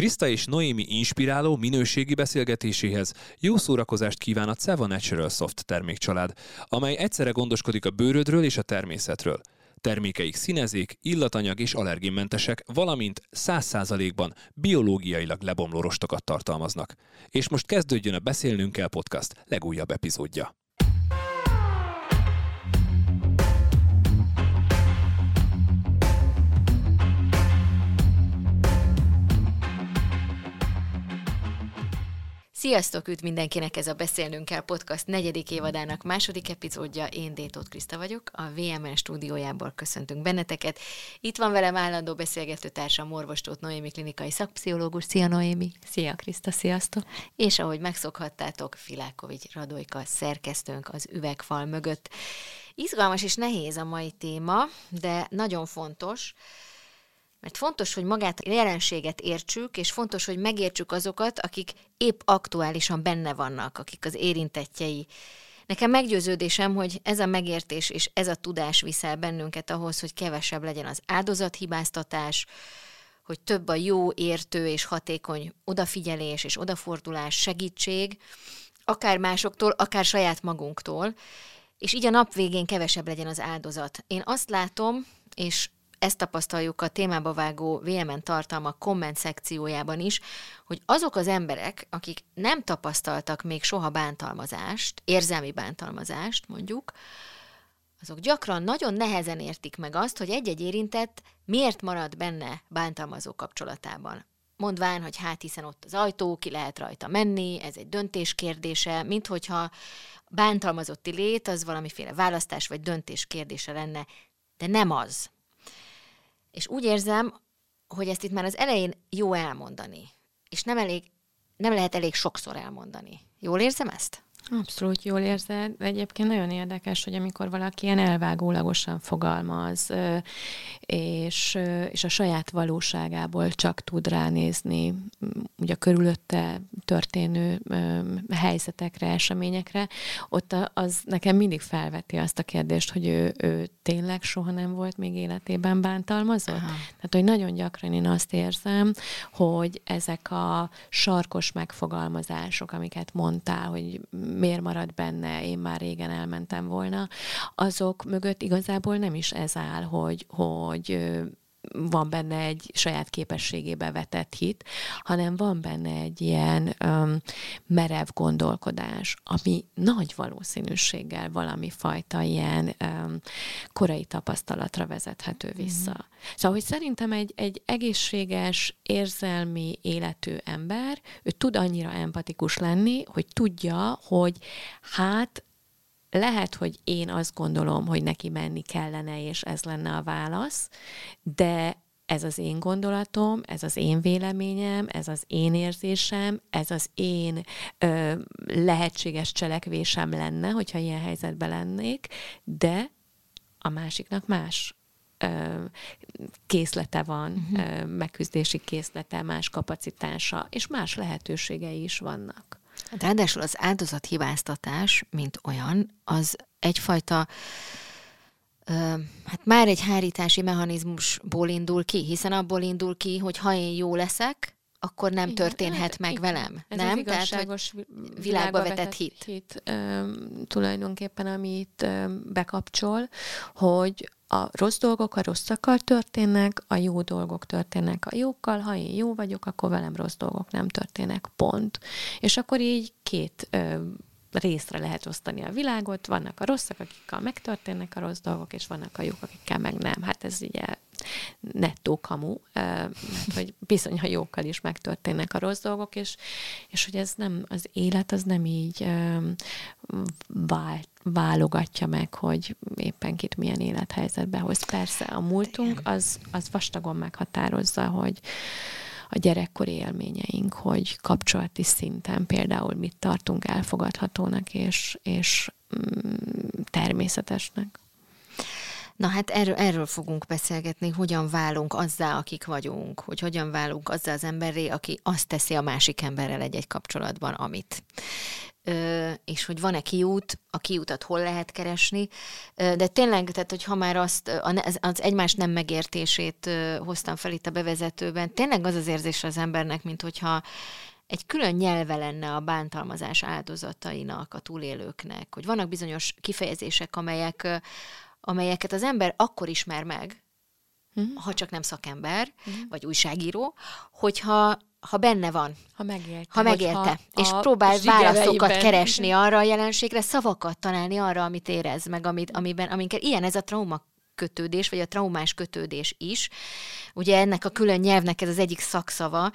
Krista és Noémi inspiráló minőségi beszélgetéséhez jó szórakozást kíván a Ceva Natural Soft termékcsalád, amely egyszerre gondoskodik a bőrödről és a természetről. Termékeik színezék, illatanyag és allergénmentesek, valamint 100%-ban biológiailag lebomló rostokat tartalmaznak. És most kezdődjön a Beszélnünk kell podcast legújabb epizódja. Sziasztok, üdv mindenkinek ez a Beszélnünk kell podcast negyedik évadának második epizódja. Én Détót Kriszta vagyok, a VMN stúdiójából köszöntünk benneteket. Itt van velem állandó beszélgető társam, orvostót Noémi klinikai szakpszichológus. Szia Noémi! Szia Kriszta, sziasztok! És ahogy megszokhattátok, Filákovics Radojka szerkesztőnk az üvegfal mögött. Izgalmas és nehéz a mai téma, de nagyon fontos, mert fontos, hogy magát a jelenséget értsük, és fontos, hogy megértsük azokat, akik épp aktuálisan benne vannak, akik az érintettjei. Nekem meggyőződésem, hogy ez a megértés és ez a tudás viszel bennünket ahhoz, hogy kevesebb legyen az áldozathibáztatás, hogy több a jó, értő és hatékony odafigyelés és odafordulás, segítség, akár másoktól, akár saját magunktól, és így a nap végén kevesebb legyen az áldozat. Én azt látom, és ezt tapasztaljuk a témába vágó VMN tartalma komment szekciójában is, hogy azok az emberek, akik nem tapasztaltak még soha bántalmazást, érzelmi bántalmazást mondjuk, azok gyakran nagyon nehezen értik meg azt, hogy egy-egy érintett miért marad benne bántalmazó kapcsolatában. Mondván, hogy hát hiszen ott az ajtó, ki lehet rajta menni, ez egy döntés kérdése, mint hogyha bántalmazotti lét az valamiféle választás vagy döntés kérdése lenne, de nem az. És úgy érzem, hogy ezt itt már az elején jó elmondani, és nem elég, nem lehet elég sokszor elmondani. Jól érzem ezt? Abszolút jól érzed. Egyébként nagyon érdekes, hogy amikor valaki ilyen elvágólagosan fogalmaz, és, és a saját valóságából csak tud ránézni ugye a körülötte történő helyzetekre, eseményekre, ott az nekem mindig felveti azt a kérdést, hogy ő, ő tényleg soha nem volt még életében bántalmazott. Aha. Tehát, hogy nagyon gyakran én azt érzem, hogy ezek a sarkos megfogalmazások, amiket mondtál, hogy miért marad benne, én már régen elmentem volna, azok mögött igazából nem is ez áll, hogy, hogy van benne egy saját képességébe vetett hit, hanem van benne egy ilyen um, merev gondolkodás, ami nagy valószínűséggel valami fajta ilyen um, korai tapasztalatra vezethető vissza. Mm. Szóval, hogy szerintem egy, egy egészséges, érzelmi életű ember, ő tud annyira empatikus lenni, hogy tudja, hogy hát lehet, hogy én azt gondolom, hogy neki menni kellene, és ez lenne a válasz, de ez az én gondolatom, ez az én véleményem, ez az én érzésem, ez az én ö, lehetséges cselekvésem lenne, hogyha ilyen helyzetben lennék, de a másiknak más készlete van, uh-huh. megküzdési készlete, más kapacitása, és más lehetőségei is vannak. Ráadásul az áldozathibáztatás, mint olyan, az egyfajta hát már egy hárítási mechanizmusból indul ki, hiszen abból indul ki, hogy ha én jó leszek, akkor nem igen, történhet hát, meg igen. velem. Ez nem? az igazságos Tehát, világba vetett, vetett hit. hit ö, tulajdonképpen, amit ö, bekapcsol, hogy a rossz dolgok a rosszakkal történnek, a jó dolgok történnek a jókkal, ha én jó vagyok, akkor velem rossz dolgok nem történnek, pont. És akkor így két ö, részre lehet osztani a világot, vannak a rosszak, akikkel megtörténnek a rossz dolgok, és vannak a jók, akikkel meg nem. Hát ez ugye nettó kamu, mert hogy bizony a jókkal is megtörténnek a rossz dolgok, és, és hogy ez nem, az élet az nem így vált, válogatja meg, hogy éppen kit milyen élethelyzetbe hoz. Persze a múltunk az, az vastagon meghatározza, hogy, a gyerekkori élményeink, hogy kapcsolati szinten például mit tartunk elfogadhatónak és, és mm, természetesnek. Na hát erről, erről fogunk beszélgetni, hogyan válunk azzá, akik vagyunk, hogy hogyan válunk azzá az emberré, aki azt teszi a másik emberrel egy-egy kapcsolatban, amit. és hogy van-e kiút, a kiútat hol lehet keresni, de tényleg, tehát hogy ha már azt, az egymás nem megértését hoztam fel itt a bevezetőben, tényleg az az érzés az embernek, mint hogyha egy külön nyelve lenne a bántalmazás áldozatainak, a túlélőknek, hogy vannak bizonyos kifejezések, amelyek, amelyeket az ember akkor ismer meg, uh-huh. ha csak nem szakember, uh-huh. vagy újságíró, hogyha ha benne van. Ha megélte. Ha megélte. És próbál válaszokat keresni arra a jelenségre, szavakat találni arra, amit érez, meg amit, amiben, aminket ilyen ez a trauma kötődés, vagy a traumás kötődés is. Ugye ennek a külön nyelvnek ez az egyik szakszava.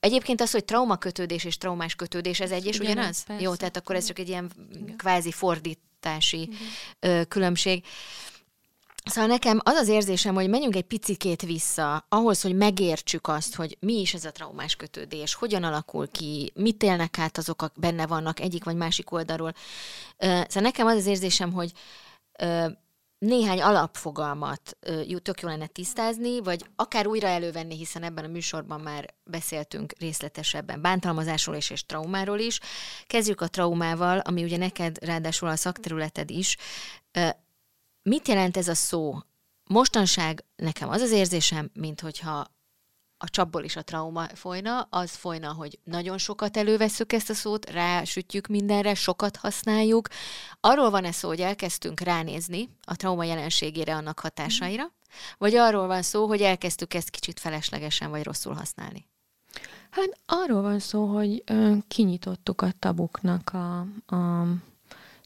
Egyébként az, hogy traumakötődés és traumás kötődés, ez egy és ugyanaz? Persze. Jó, tehát akkor ez csak egy ilyen Igen. kvázi fordítási Igen. különbség. Szóval nekem az az érzésem, hogy menjünk egy picikét vissza ahhoz, hogy megértsük azt, hogy mi is ez a traumás kötődés, hogyan alakul ki, mit élnek át azok, akik benne vannak egyik vagy másik oldalról. Szóval nekem az az érzésem, hogy néhány alapfogalmat tök jó lenne tisztázni, vagy akár újra elővenni, hiszen ebben a műsorban már beszéltünk részletesebben bántalmazásról és, és traumáról is. Kezdjük a traumával, ami ugye neked ráadásul a szakterületed is. Mit jelent ez a szó? Mostanság nekem az az érzésem, mint hogyha a csapból is a trauma folyna, az folyna, hogy nagyon sokat elővesszük ezt a szót, rásütjük mindenre, sokat használjuk. Arról van-e szó, hogy elkezdtünk ránézni a trauma jelenségére, annak hatásaira, vagy arról van szó, hogy elkezdtük ezt kicsit feleslegesen vagy rosszul használni? Hát arról van szó, hogy ö, kinyitottuk a tabuknak a, a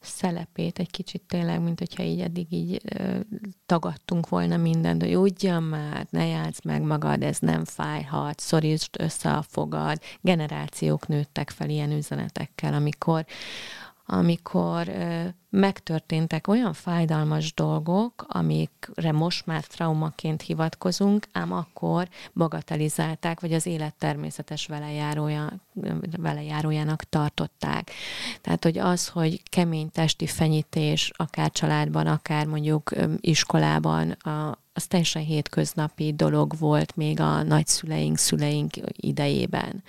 szelepét egy kicsit tényleg, mint hogyha így eddig így ö, tagadtunk volna mindent, hogy ugyan már, ne játsz meg magad, ez nem fájhat, szorítsd össze a fogad. Generációk nőttek fel ilyen üzenetekkel, amikor amikor megtörténtek olyan fájdalmas dolgok, amikre most már traumaként hivatkozunk, ám akkor bagatelizálták, vagy az élet természetes velejárója, velejárójának tartották. Tehát, hogy az, hogy kemény testi fenyítés, akár családban, akár mondjuk iskolában, az teljesen hétköznapi dolog volt még a nagyszüleink, szüleink idejében.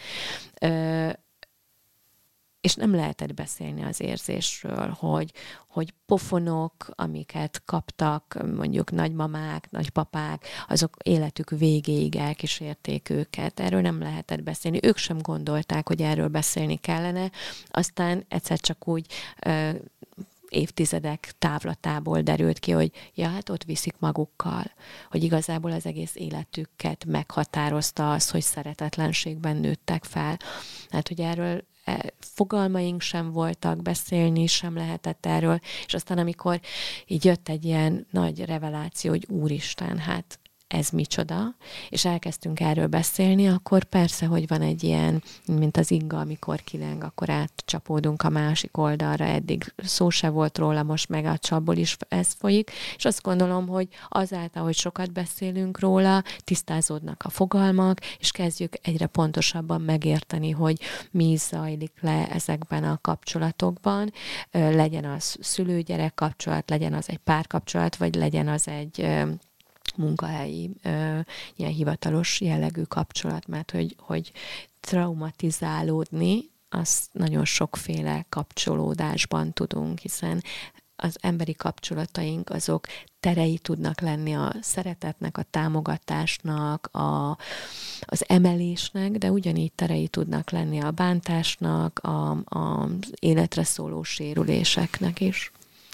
És nem lehetett beszélni az érzésről, hogy, hogy pofonok, amiket kaptak mondjuk nagymamák, nagypapák, azok életük végéig elkísérték őket. Erről nem lehetett beszélni. Ők sem gondolták, hogy erről beszélni kellene. Aztán egyszer csak úgy ö, évtizedek távlatából derült ki, hogy ja, hát ott viszik magukkal, hogy igazából az egész életüket meghatározta az, hogy szeretetlenségben nőttek fel. Hát, hogy erről fogalmaink sem voltak, beszélni sem lehetett erről, és aztán amikor így jött egy ilyen nagy reveláció, hogy úristen, hát ez micsoda, és elkezdtünk erről beszélni, akkor persze, hogy van egy ilyen, mint az inga, amikor kileng, akkor átcsapódunk a másik oldalra, eddig szó se volt róla, most meg a csapból is ez folyik, és azt gondolom, hogy azáltal, hogy sokat beszélünk róla, tisztázódnak a fogalmak, és kezdjük egyre pontosabban megérteni, hogy mi zajlik le ezekben a kapcsolatokban, legyen az szülő-gyerek kapcsolat, legyen az egy párkapcsolat, vagy legyen az egy munkahelyi ö, ilyen hivatalos jellegű kapcsolat, mert hogy, hogy traumatizálódni, azt nagyon sokféle kapcsolódásban tudunk, hiszen az emberi kapcsolataink azok terei tudnak lenni a szeretetnek, a támogatásnak, a, az emelésnek, de ugyanígy terei tudnak lenni a bántásnak, a, a, az életre szóló sérüléseknek is.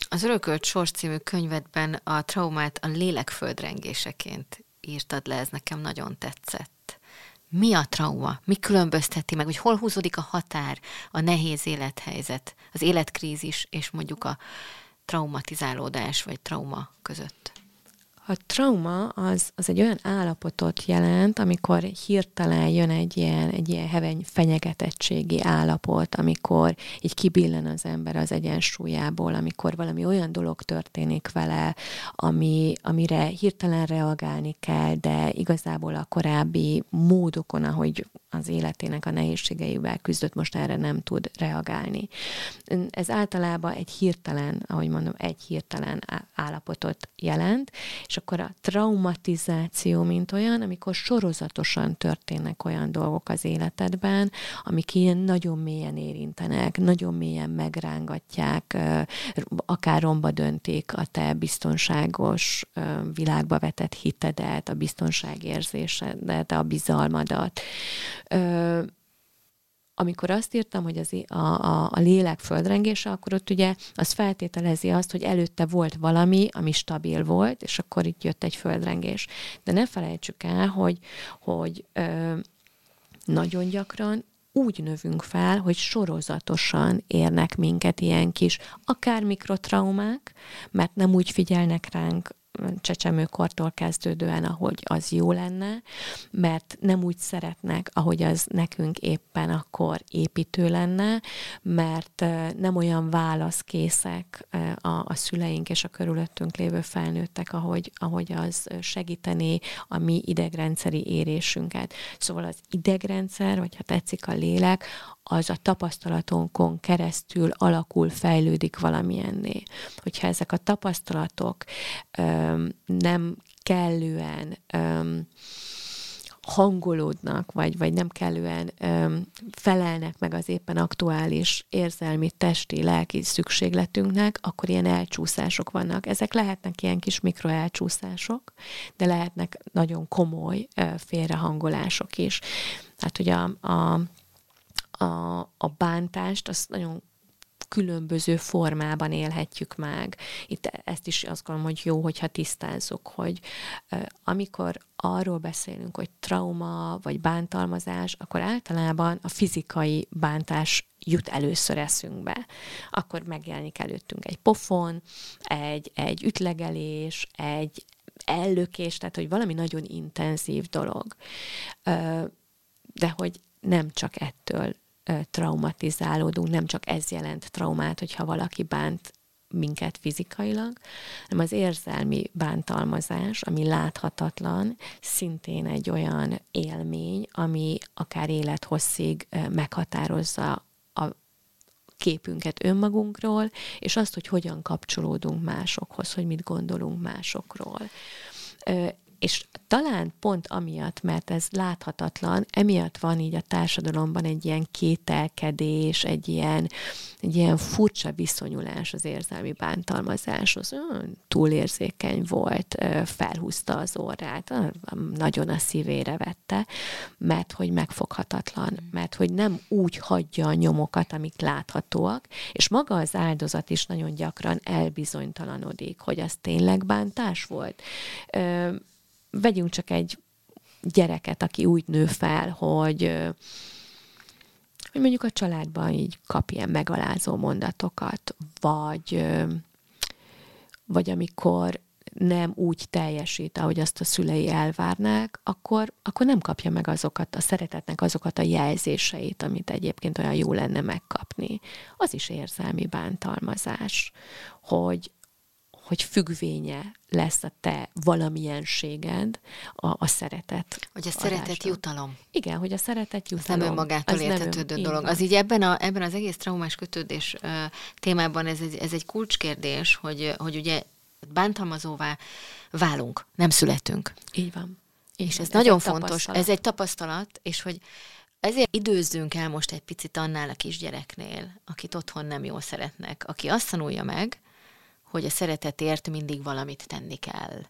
Az Örökölt Sors című könyvedben a traumát a lélek földrengéseként írtad le, ez nekem nagyon tetszett. Mi a trauma? Mi különbözteti meg, hogy hol húzódik a határ, a nehéz élethelyzet, az életkrízis és mondjuk a traumatizálódás vagy trauma között? A trauma az, az egy olyan állapotot jelent, amikor hirtelen jön egy ilyen, egy ilyen heveny fenyegetettségi állapot, amikor így kibillen az ember az egyensúlyából, amikor valami olyan dolog történik vele, ami, amire hirtelen reagálni kell, de igazából a korábbi módokon, ahogy az életének a nehézségeivel küzdött, most erre nem tud reagálni. Ez általában egy hirtelen, ahogy mondom, egy hirtelen állapotot jelent, és akkor a traumatizáció, mint olyan, amikor sorozatosan történnek olyan dolgok az életedben, amik ilyen nagyon mélyen érintenek, nagyon mélyen megrángatják, akár romba döntik a te biztonságos világba vetett hitedet, a biztonságérzésedet, a bizalmadat amikor azt írtam, hogy az, a, a, a lélek földrengése, akkor ott ugye az feltételezi azt, hogy előtte volt valami, ami stabil volt, és akkor itt jött egy földrengés. De ne felejtsük el, hogy, hogy ö, nagyon gyakran úgy növünk fel, hogy sorozatosan érnek minket ilyen kis, akár mikrotraumák, mert nem úgy figyelnek ránk csecsemőkortól kezdődően, ahogy az jó lenne, mert nem úgy szeretnek, ahogy az nekünk éppen akkor építő lenne, mert nem olyan válaszkészek a, a szüleink és a körülöttünk lévő felnőttek, ahogy, ahogy az segíteni a mi idegrendszeri érésünket. Szóval az idegrendszer, vagy ha tetszik a lélek, az a tapasztalatonkon keresztül alakul, fejlődik valamilyenné. Hogyha ezek a tapasztalatok öm, nem kellően öm, hangolódnak, vagy, vagy nem kellően öm, felelnek meg az éppen aktuális érzelmi, testi, lelki szükségletünknek, akkor ilyen elcsúszások vannak. Ezek lehetnek ilyen kis mikroelcsúszások, de lehetnek nagyon komoly ö, félrehangolások is. Tehát ugye a, a a, a bántást, azt nagyon különböző formában élhetjük meg. Itt ezt is azt gondolom, hogy jó, hogyha tisztázzuk, hogy amikor arról beszélünk, hogy trauma vagy bántalmazás, akkor általában a fizikai bántás jut először eszünkbe. Akkor megjelenik előttünk egy pofon, egy, egy ütlegelés, egy ellökés, tehát hogy valami nagyon intenzív dolog. De hogy nem csak ettől traumatizálódunk, nem csak ez jelent traumát, hogyha valaki bánt minket fizikailag, hanem az érzelmi bántalmazás, ami láthatatlan, szintén egy olyan élmény, ami akár élethosszig meghatározza a képünket önmagunkról, és azt, hogy hogyan kapcsolódunk másokhoz, hogy mit gondolunk másokról és talán pont amiatt, mert ez láthatatlan, emiatt van így a társadalomban egy ilyen kételkedés, egy ilyen, egy ilyen furcsa viszonyulás az érzelmi bántalmazáshoz. Túlérzékeny volt, felhúzta az orrát, nagyon a szívére vette, mert hogy megfoghatatlan, mert hogy nem úgy hagyja a nyomokat, amik láthatóak, és maga az áldozat is nagyon gyakran elbizonytalanodik, hogy az tényleg bántás volt vegyünk csak egy gyereket, aki úgy nő fel, hogy hogy mondjuk a családban így kap ilyen megalázó mondatokat, vagy, vagy amikor nem úgy teljesít, ahogy azt a szülei elvárnák, akkor, akkor nem kapja meg azokat a szeretetnek azokat a jelzéseit, amit egyébként olyan jó lenne megkapni. Az is érzelmi bántalmazás, hogy, hogy függvénye lesz a te valamilyenséged a, a szeretet. Hogy a szeretet jutalom. Igen, hogy a szeretet jutalom. Ez nem önmagától értetődő dolog. Van. Az így ebben, a, ebben az egész traumás kötődés uh, témában ez egy, ez egy kulcskérdés, hogy, hogy ugye bántalmazóvá válunk, nem születünk. Így van. És ez, ez nagyon fontos, ez egy tapasztalat, és hogy ezért időzzünk el most egy picit annál a kisgyereknél, akit otthon nem jól szeretnek, aki azt tanulja meg, hogy a szeretetért mindig valamit tenni kell.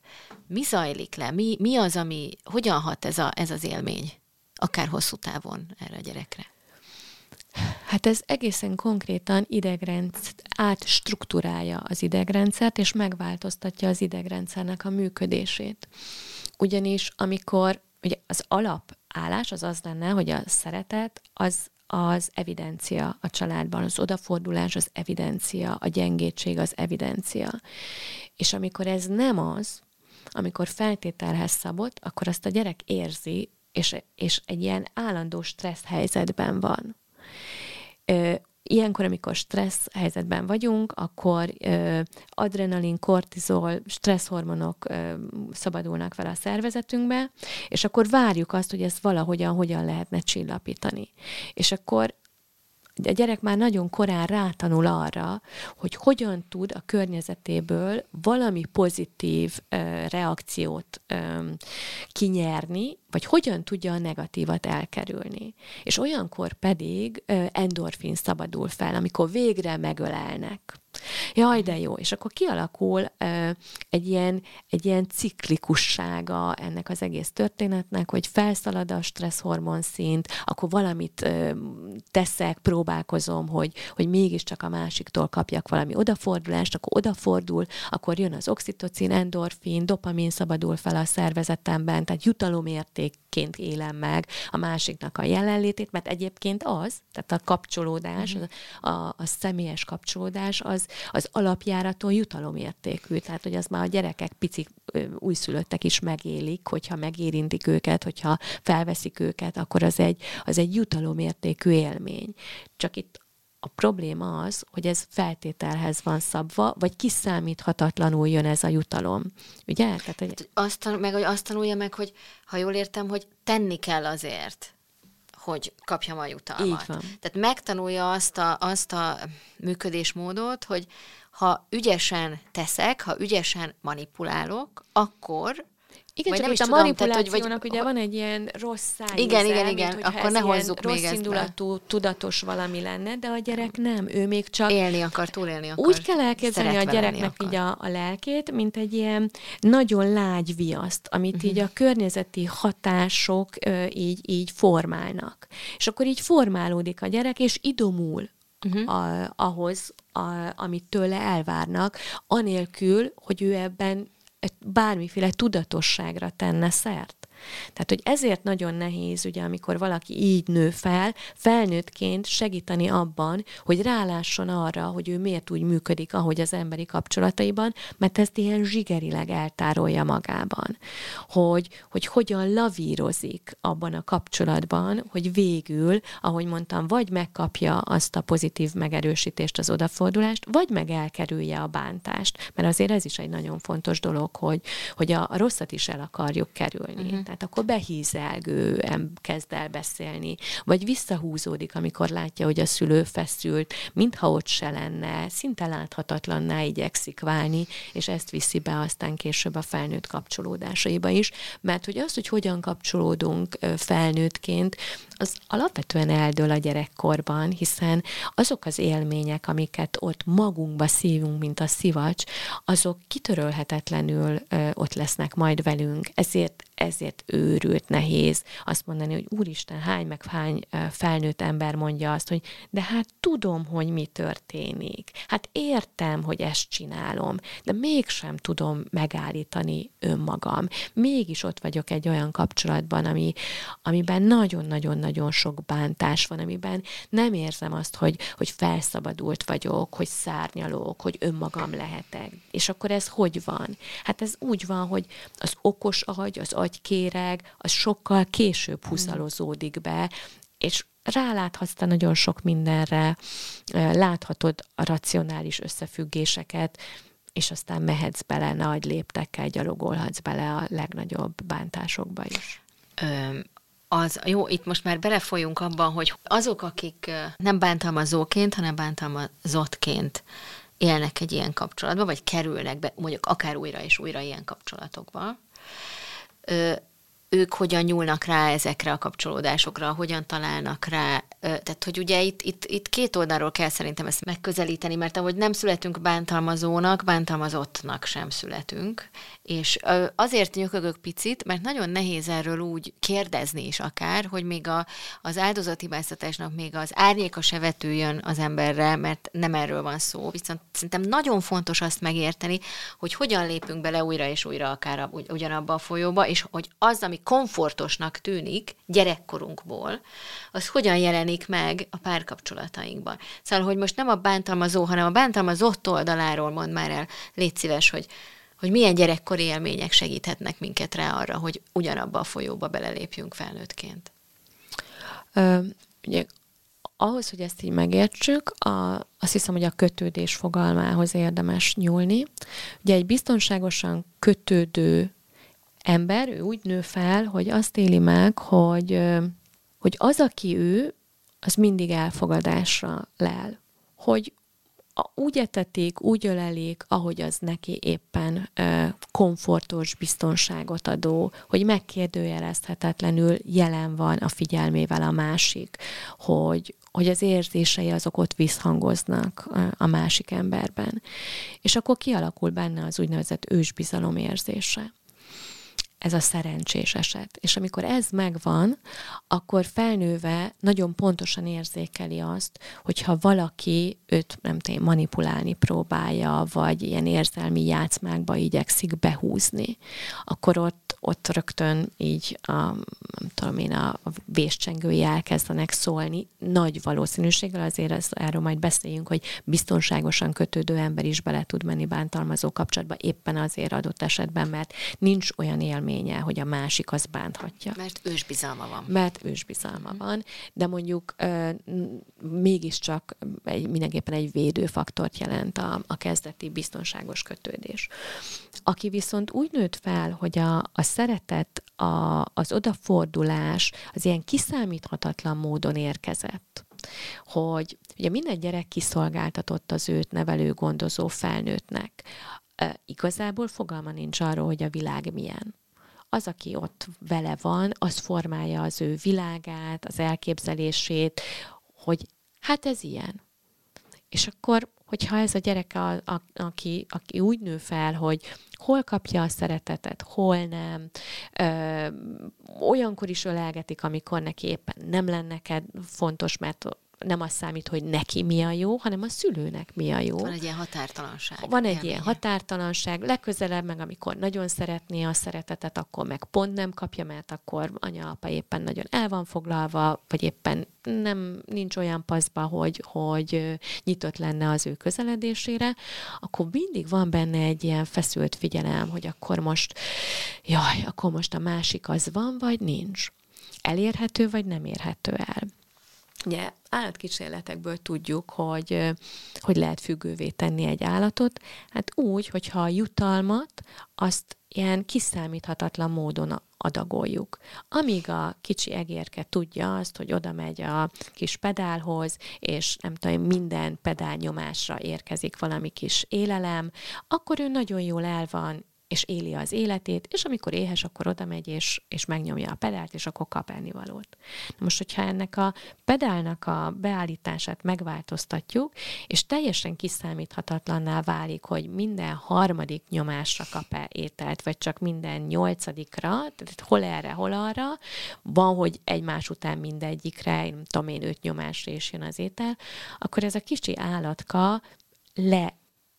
Mi zajlik le? Mi, mi az, ami, hogyan hat ez, a, ez az élmény, akár hosszú távon erre a gyerekre? Hát ez egészen konkrétan idegrendszer, átstruktúrálja az idegrendszert, és megváltoztatja az idegrendszernek a működését. Ugyanis amikor ugye az alapállás az az lenne, hogy a szeretet az az evidencia a családban, az odafordulás az evidencia, a gyengétség az evidencia. És amikor ez nem az, amikor feltételhez szabott, akkor azt a gyerek érzi, és, és egy ilyen állandó stressz helyzetben van. Ilyenkor, amikor stressz helyzetben vagyunk, akkor ö, adrenalin, kortizol, stresszhormonok ö, szabadulnak fel a szervezetünkbe, és akkor várjuk azt, hogy ezt valahogyan hogyan lehetne csillapítani. És akkor a gyerek már nagyon korán rátanul arra, hogy hogyan tud a környezetéből valami pozitív ö, reakciót ö, kinyerni, vagy hogyan tudja a negatívat elkerülni. És olyankor pedig ö, endorfin szabadul fel, amikor végre megölelnek Jaj, de jó. És akkor kialakul uh, egy, ilyen, egy ilyen ciklikussága ennek az egész történetnek, hogy felszalad a stresszhormon szint, akkor valamit uh, teszek, próbálkozom, hogy, hogy mégiscsak a másiktól kapjak valami odafordulást, akkor odafordul, akkor jön az oxitocin, endorfin, dopamin szabadul fel a szervezetemben, tehát jutalomértékként élem meg a másiknak a jelenlétét, mert egyébként az, tehát a kapcsolódás, a, a, a személyes kapcsolódás, az az, alapjáraton jutalomértékű, tehát hogy az már a gyerekek pici újszülöttek is megélik, hogyha megérintik őket, hogyha felveszik őket, akkor az egy, az egy jutalomértékű élmény. Csak itt a probléma az, hogy ez feltételhez van szabva, vagy kiszámíthatatlanul jön ez a jutalom. Ugye? Tehát, hogy... Hát, azt, meg, hogy azt tanulja meg, hogy ha jól értem, hogy tenni kell azért hogy kapjam a jutalmat. Így van. Tehát megtanulja azt a, azt a működésmódot, hogy ha ügyesen teszek, ha ügyesen manipulálok, akkor igen, vagy csak itt a tudom, manipulációnak tehát, hogy, ugye van egy ilyen rossz száj. Igen, igen, igen, akkor ne hozzuk még rossz indulatú, tudatos valami lenne, de a gyerek nem, ő még csak... Élni akar, túlélni akar. Úgy kell elképzelni a gyereknek így a, a lelkét, mint egy ilyen nagyon lágy viaszt, amit uh-huh. így a környezeti hatások ö, így, így formálnak. És akkor így formálódik a gyerek, és idomul uh-huh. a, ahhoz, a, amit tőle elvárnak, anélkül, hogy ő ebben bármiféle tudatosságra tenne szert. Tehát, hogy ezért nagyon nehéz, ugye, amikor valaki így nő fel, felnőttként segíteni abban, hogy rálásson arra, hogy ő miért úgy működik, ahogy az emberi kapcsolataiban, mert ezt ilyen zsigerileg eltárolja magában. Hogy, hogy hogyan lavírozik abban a kapcsolatban, hogy végül, ahogy mondtam, vagy megkapja azt a pozitív megerősítést, az odafordulást, vagy meg elkerülje a bántást. Mert azért ez is egy nagyon fontos dolog, hogy, hogy a, rosszat is el akarjuk kerülni. Uh-huh tehát akkor behízelgő kezd el beszélni, vagy visszahúzódik, amikor látja, hogy a szülő feszült, mintha ott se lenne, szinte láthatatlanná igyekszik válni, és ezt viszi be aztán később a felnőtt kapcsolódásaiba is, mert hogy az, hogy hogyan kapcsolódunk felnőttként, az alapvetően eldől a gyerekkorban, hiszen azok az élmények, amiket ott magunkba szívunk, mint a szivacs, azok kitörölhetetlenül ott lesznek majd velünk. Ezért ezért őrült nehéz azt mondani, hogy úristen, hány meg hány felnőtt ember mondja azt, hogy de hát tudom, hogy mi történik. Hát értem, hogy ezt csinálom, de mégsem tudom megállítani önmagam. Mégis ott vagyok egy olyan kapcsolatban, ami, amiben nagyon-nagyon-nagyon sok bántás van, amiben nem érzem azt, hogy, hogy felszabadult vagyok, hogy szárnyalok, hogy önmagam lehetek. És akkor ez hogy van? Hát ez úgy van, hogy az okos agy, az agykéreg, az sokkal később mm. huszalozódik be, és ráláthatsz te nagyon sok mindenre, láthatod a racionális összefüggéseket, és aztán mehetsz bele, nagy léptekkel gyalogolhatsz bele a legnagyobb bántásokba is. Az, jó, itt most már belefolyunk abban, hogy azok, akik nem bántalmazóként, hanem bántalmazottként élnek egy ilyen kapcsolatba, vagy kerülnek be, mondjuk akár újra és újra ilyen kapcsolatokba, ők hogyan nyúlnak rá ezekre a kapcsolódásokra, hogyan találnak rá. Tehát, hogy ugye itt, itt, itt két oldalról kell szerintem ezt megközelíteni, mert ahogy nem születünk bántalmazónak, bántalmazottnak sem születünk. És azért nyökögök picit, mert nagyon nehéz erről úgy kérdezni is akár, hogy még a, az áldozathibáztatásnak még az árnyéka se vetüljön az emberre, mert nem erről van szó. Viszont szerintem nagyon fontos azt megérteni, hogy hogyan lépünk bele újra és újra akár ugyanabba a folyóba, és hogy az, ami komfortosnak tűnik gyerekkorunkból, az hogyan jelenik meg a párkapcsolatainkban. Szóval, hogy most nem a bántalmazó, hanem a bántalmazott oldaláról mond már el, légy szíves, hogy, hogy milyen gyerekkori élmények segíthetnek minket rá arra, hogy ugyanabba a folyóba belelépjünk felnőttként. Ö, ugye ahhoz, hogy ezt így megértsük, a, azt hiszem, hogy a kötődés fogalmához érdemes nyúlni. Ugye egy biztonságosan kötődő ember, ő úgy nő fel, hogy azt éli meg, hogy, hogy az, aki ő, az mindig elfogadásra lel. Hogy úgy etetik, úgy ölelik, ahogy az neki éppen komfortos, biztonságot adó, hogy megkérdőjelezhetetlenül jelen van a figyelmével a másik, hogy, hogy az érzései azok ott visszhangoznak a másik emberben. És akkor kialakul benne az úgynevezett ősbizalom érzése ez a szerencsés eset. És amikor ez megvan, akkor felnőve nagyon pontosan érzékeli azt, hogyha valaki őt nem tudom, manipulálni próbálja, vagy ilyen érzelmi játszmákba igyekszik behúzni, akkor ott, ott rögtön így a, nem tudom én, a, a véscsengői elkezdenek szólni. Nagy valószínűséggel azért ez, erről majd beszéljünk, hogy biztonságosan kötődő ember is bele tud menni bántalmazó kapcsolatba, éppen azért adott esetben, mert nincs olyan élmény, élménye, hogy a másik az bánthatja. Mert ősbizalma van. Mert ősbizalma mm. van, de mondjuk mégiscsak egy, mindenképpen egy védőfaktort jelent a, a kezdeti biztonságos kötődés. Aki viszont úgy nőtt fel, hogy a, a szeretet, a, az odafordulás az ilyen kiszámíthatatlan módon érkezett, hogy ugye minden gyerek kiszolgáltatott az őt nevelő, gondozó felnőttnek. igazából fogalma nincs arról, hogy a világ milyen az, aki ott vele van, az formálja az ő világát, az elképzelését, hogy hát ez ilyen. És akkor, hogyha ez a gyerek, a, a, aki, aki úgy nő fel, hogy hol kapja a szeretetet, hol nem, ö, olyankor is ölelgetik, amikor neki éppen nem lenne neked fontos, mert nem az számít, hogy neki mi a jó, hanem a szülőnek mi a jó. Van egy ilyen határtalanság. Van egy ilyen határtalanság. Legközelebb meg, amikor nagyon szeretné a szeretetet, akkor meg pont nem kapja, mert akkor anya-apa éppen nagyon el van foglalva, vagy éppen nem nincs olyan paszba, hogy, hogy nyitott lenne az ő közeledésére, akkor mindig van benne egy ilyen feszült figyelem, hogy akkor most, jaj, akkor most a másik az van, vagy nincs. Elérhető, vagy nem érhető el. Ugye állatkísérletekből tudjuk, hogy, hogy lehet függővé tenni egy állatot, hát úgy, hogyha a jutalmat azt ilyen kiszámíthatatlan módon adagoljuk. Amíg a kicsi egérke tudja azt, hogy oda megy a kis pedálhoz, és nem tudom, minden pedálnyomásra érkezik valami kis élelem, akkor ő nagyon jól el van és éli az életét, és amikor éhes, akkor oda megy, és, és megnyomja a pedált, és akkor kap ennivalót. Na most, hogyha ennek a pedálnak a beállítását megváltoztatjuk, és teljesen kiszámíthatatlanná válik, hogy minden harmadik nyomásra kap-e ételt, vagy csak minden nyolcadikra, tehát hol erre, hol arra, van, hogy egymás után mindegyikre, nem tudom én, öt nyomásra is jön az étel, akkor ez a kicsi állatka le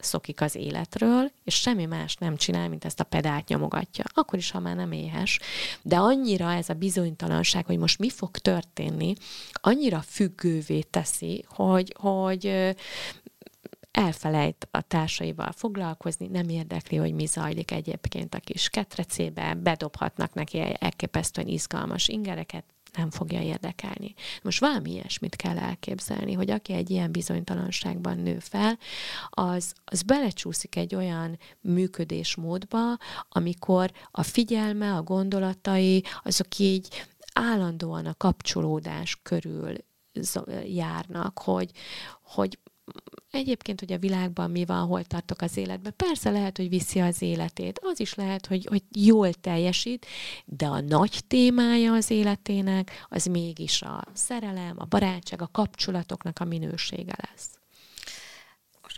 szokik az életről, és semmi más nem csinál, mint ezt a pedált nyomogatja. Akkor is, ha már nem éhes. De annyira ez a bizonytalanság, hogy most mi fog történni, annyira függővé teszi, hogy, hogy elfelejt a társaival foglalkozni, nem érdekli, hogy mi zajlik egyébként a kis ketrecébe, bedobhatnak neki elképesztően izgalmas ingereket, nem fogja érdekelni. Most valami ilyesmit kell elképzelni, hogy aki egy ilyen bizonytalanságban nő fel, az, az belecsúszik egy olyan működésmódba, amikor a figyelme, a gondolatai, azok így állandóan a kapcsolódás körül járnak, hogy, hogy egyébként, hogy a világban mi van, hol tartok az életben. Persze lehet, hogy viszi az életét. Az is lehet, hogy, hogy jól teljesít, de a nagy témája az életének az mégis a szerelem, a barátság, a kapcsolatoknak a minősége lesz.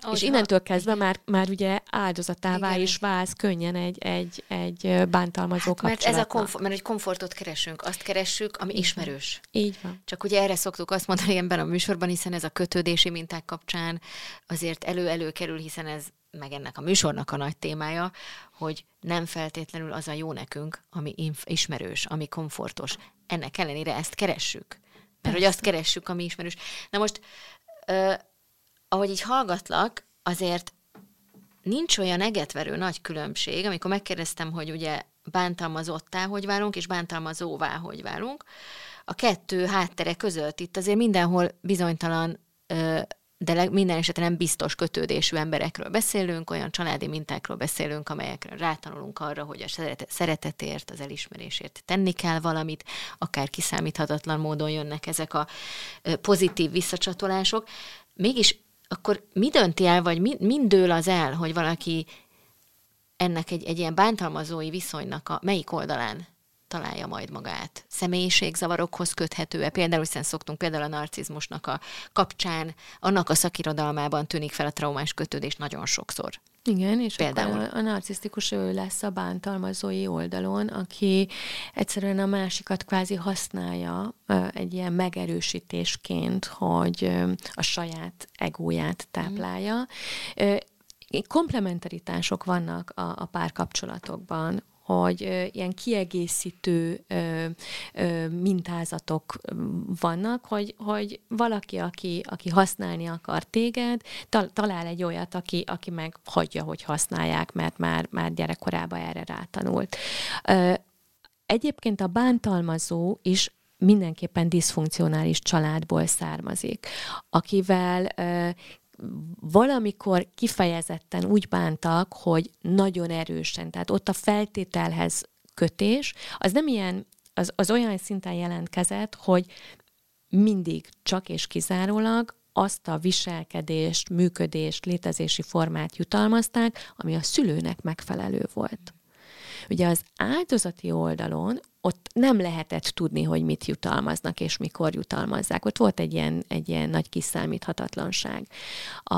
Ahogy és innentől kezdve már, már ugye áldozatává Igen. is válsz könnyen egy, egy, egy bántalmazó hát, mert ez a komfort, mert egy komfortot keresünk, azt keressük, ami Így ismerős. Van. Így van. Csak ugye erre szoktuk azt mondani ebben a műsorban, hiszen ez a kötődési minták kapcsán azért elő-elő kerül, hiszen ez meg ennek a műsornak a nagy témája, hogy nem feltétlenül az a jó nekünk, ami ismerős, ami komfortos. Ennek ellenére ezt keressük. Mert Persze. hogy azt keressük, ami ismerős. Na most ahogy így hallgatlak, azért nincs olyan egetverő nagy különbség, amikor megkérdeztem, hogy ugye bántalmazottá hogy válunk, és bántalmazóvá hogy válunk, a kettő háttere között. Itt azért mindenhol bizonytalan de minden esetben nem biztos kötődésű emberekről beszélünk, olyan családi mintákról beszélünk, amelyekre rátanulunk arra, hogy a szeretetért, az elismerésért tenni kell valamit, akár kiszámíthatatlan módon jönnek ezek a pozitív visszacsatolások. Mégis akkor mi dönti el, vagy mi, mind dől az el, hogy valaki ennek egy, egy ilyen bántalmazói viszonynak a melyik oldalán találja majd magát. Személyiségzavarokhoz köthető-e? Például, hiszen szoktunk például a narcizmusnak a kapcsán, annak a szakirodalmában tűnik fel a traumás kötődés nagyon sokszor. Igen, és Például. akkor a, narcisztikus ő lesz a bántalmazói oldalon, aki egyszerűen a másikat kvázi használja egy ilyen megerősítésként, hogy a saját egóját táplálja. Mm. Komplementaritások vannak a, a párkapcsolatokban, hogy ilyen kiegészítő mintázatok vannak, hogy, hogy valaki, aki, aki használni akar téged, talál egy olyat, aki, aki meg hagyja, hogy használják, mert már, már gyerekkorában erre rátanult. Egyébként a bántalmazó is mindenképpen diszfunkcionális családból származik, akivel valamikor kifejezetten úgy bántak, hogy nagyon erősen, tehát ott a feltételhez kötés, az nem ilyen, az, az olyan szinten jelentkezett, hogy mindig csak és kizárólag azt a viselkedést, működést, létezési formát jutalmazták, ami a szülőnek megfelelő volt. Ugye az áldozati oldalon ott nem lehetett tudni, hogy mit jutalmaznak és mikor jutalmazzák. Ott volt egy ilyen, egy ilyen nagy kiszámíthatatlanság. A,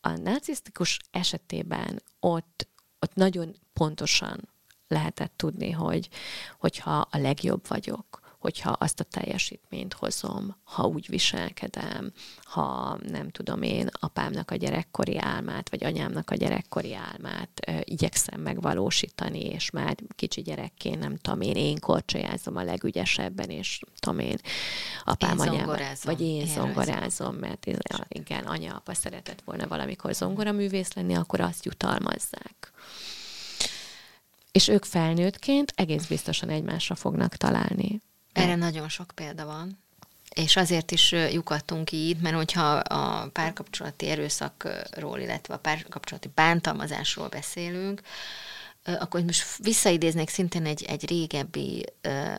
a narcisztikus esetében ott, ott nagyon pontosan lehetett tudni, hogy hogyha a legjobb vagyok, hogyha azt a teljesítményt hozom, ha úgy viselkedem, ha nem tudom én apámnak a gyerekkori álmát, vagy anyámnak a gyerekkori álmát ö, igyekszem megvalósítani, és már kicsi gyerekként nem tudom én, én korcsolyázom a legügyesebben, és tudom én, apám, én anyám, vagy én zongorázom, mert én, igen, anya, apa szeretett volna valamikor zongoraművész lenni, akkor azt jutalmazzák. És ők felnőttként egész biztosan egymásra fognak találni. Erre nagyon sok példa van. És azért is lyukadtunk így, mert hogyha a párkapcsolati erőszakról, illetve a párkapcsolati bántalmazásról beszélünk, akkor most visszaidéznék szintén egy, egy régebbi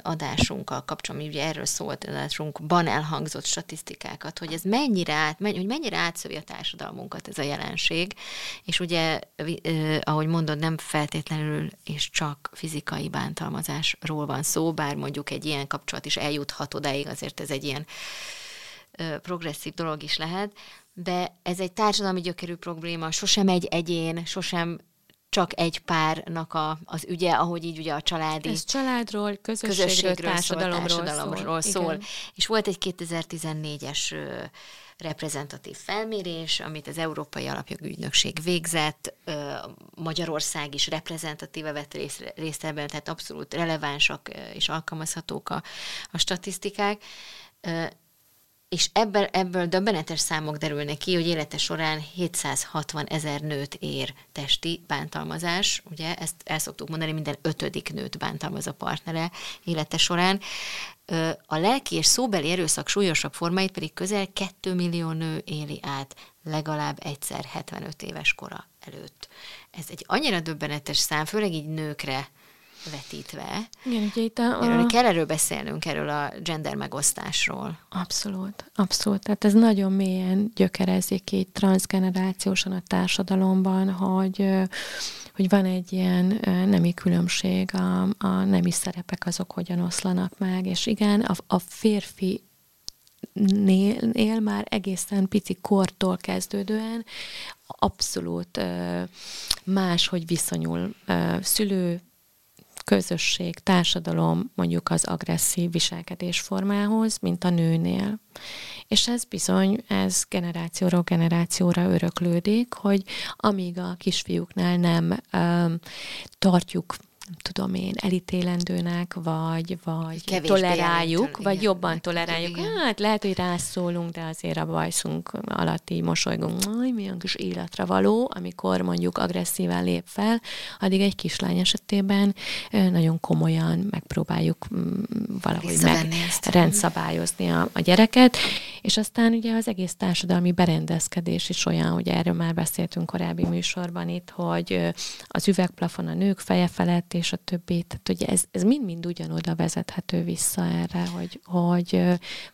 adásunkkal kapcsolatban, ugye erről szólt adásunkban elhangzott statisztikákat, hogy ez mennyire át, hogy mennyire átszövi a társadalmunkat ez a jelenség, és ugye, ahogy mondod, nem feltétlenül és csak fizikai bántalmazásról van szó, bár mondjuk egy ilyen kapcsolat is eljuthat odáig, azért ez egy ilyen progresszív dolog is lehet, de ez egy társadalmi gyökerű probléma, sosem egy egyén, sosem csak egy párnak a, az ügye, ahogy így ugye a családi... Ez családról, közösségről, közösségről társadalomról, szól, társadalomról szól. szól. És volt egy 2014-es reprezentatív felmérés, amit az Európai Alapjogi Ügynökség végzett, Magyarország is reprezentatíve vett részt ebben, tehát abszolút relevánsak és alkalmazhatók a, a statisztikák és ebből, ebből döbbenetes számok derülnek ki, hogy élete során 760 ezer nőt ér testi bántalmazás, ugye ezt el szoktuk mondani, minden ötödik nőt bántalmaz a partnere élete során. A lelki és szóbeli erőszak súlyosabb formáit pedig közel 2 millió nő éli át legalább egyszer 75 éves kora előtt. Ez egy annyira döbbenetes szám, főleg így nőkre vetítve. Igen, ugye itt a, a... Kell erről beszélnünk, erről a gender megosztásról. Abszolút, abszolút. Tehát ez nagyon mélyen gyökerezik így transgenerációsan a társadalomban, hogy hogy van egy ilyen nemi különbség, a, a nemi szerepek azok hogyan oszlanak meg, és igen, a, a férfi Nél, nél már egészen pici kortól kezdődően abszolút más, hogy viszonyul szülő, közösség, társadalom mondjuk az agresszív viselkedésformához, mint a nőnél. És ez bizony, ez generációról generációra öröklődik, hogy amíg a kisfiúknál nem um, tartjuk tudom én, elítélendőnek, vagy, vagy Kevésbé toleráljuk, elítélő, vagy igen. jobban toleráljuk. Igen. Hát lehet, hogy rászólunk, de azért a bajszunk alatt így mosolygunk, hogy milyen kis életre való, amikor mondjuk agresszíven lép fel, addig egy kislány esetében nagyon komolyan megpróbáljuk mm, valahogy meg Visszavenni ezt. rendszabályozni a, a gyereket, és aztán ugye az egész társadalmi berendezkedés is olyan, hogy erről már beszéltünk korábbi műsorban itt, hogy az üvegplafon a nők feje felett, és a többi, tehát ugye ez, ez mind-mind ugyanoda vezethető vissza erre, hogy, hogy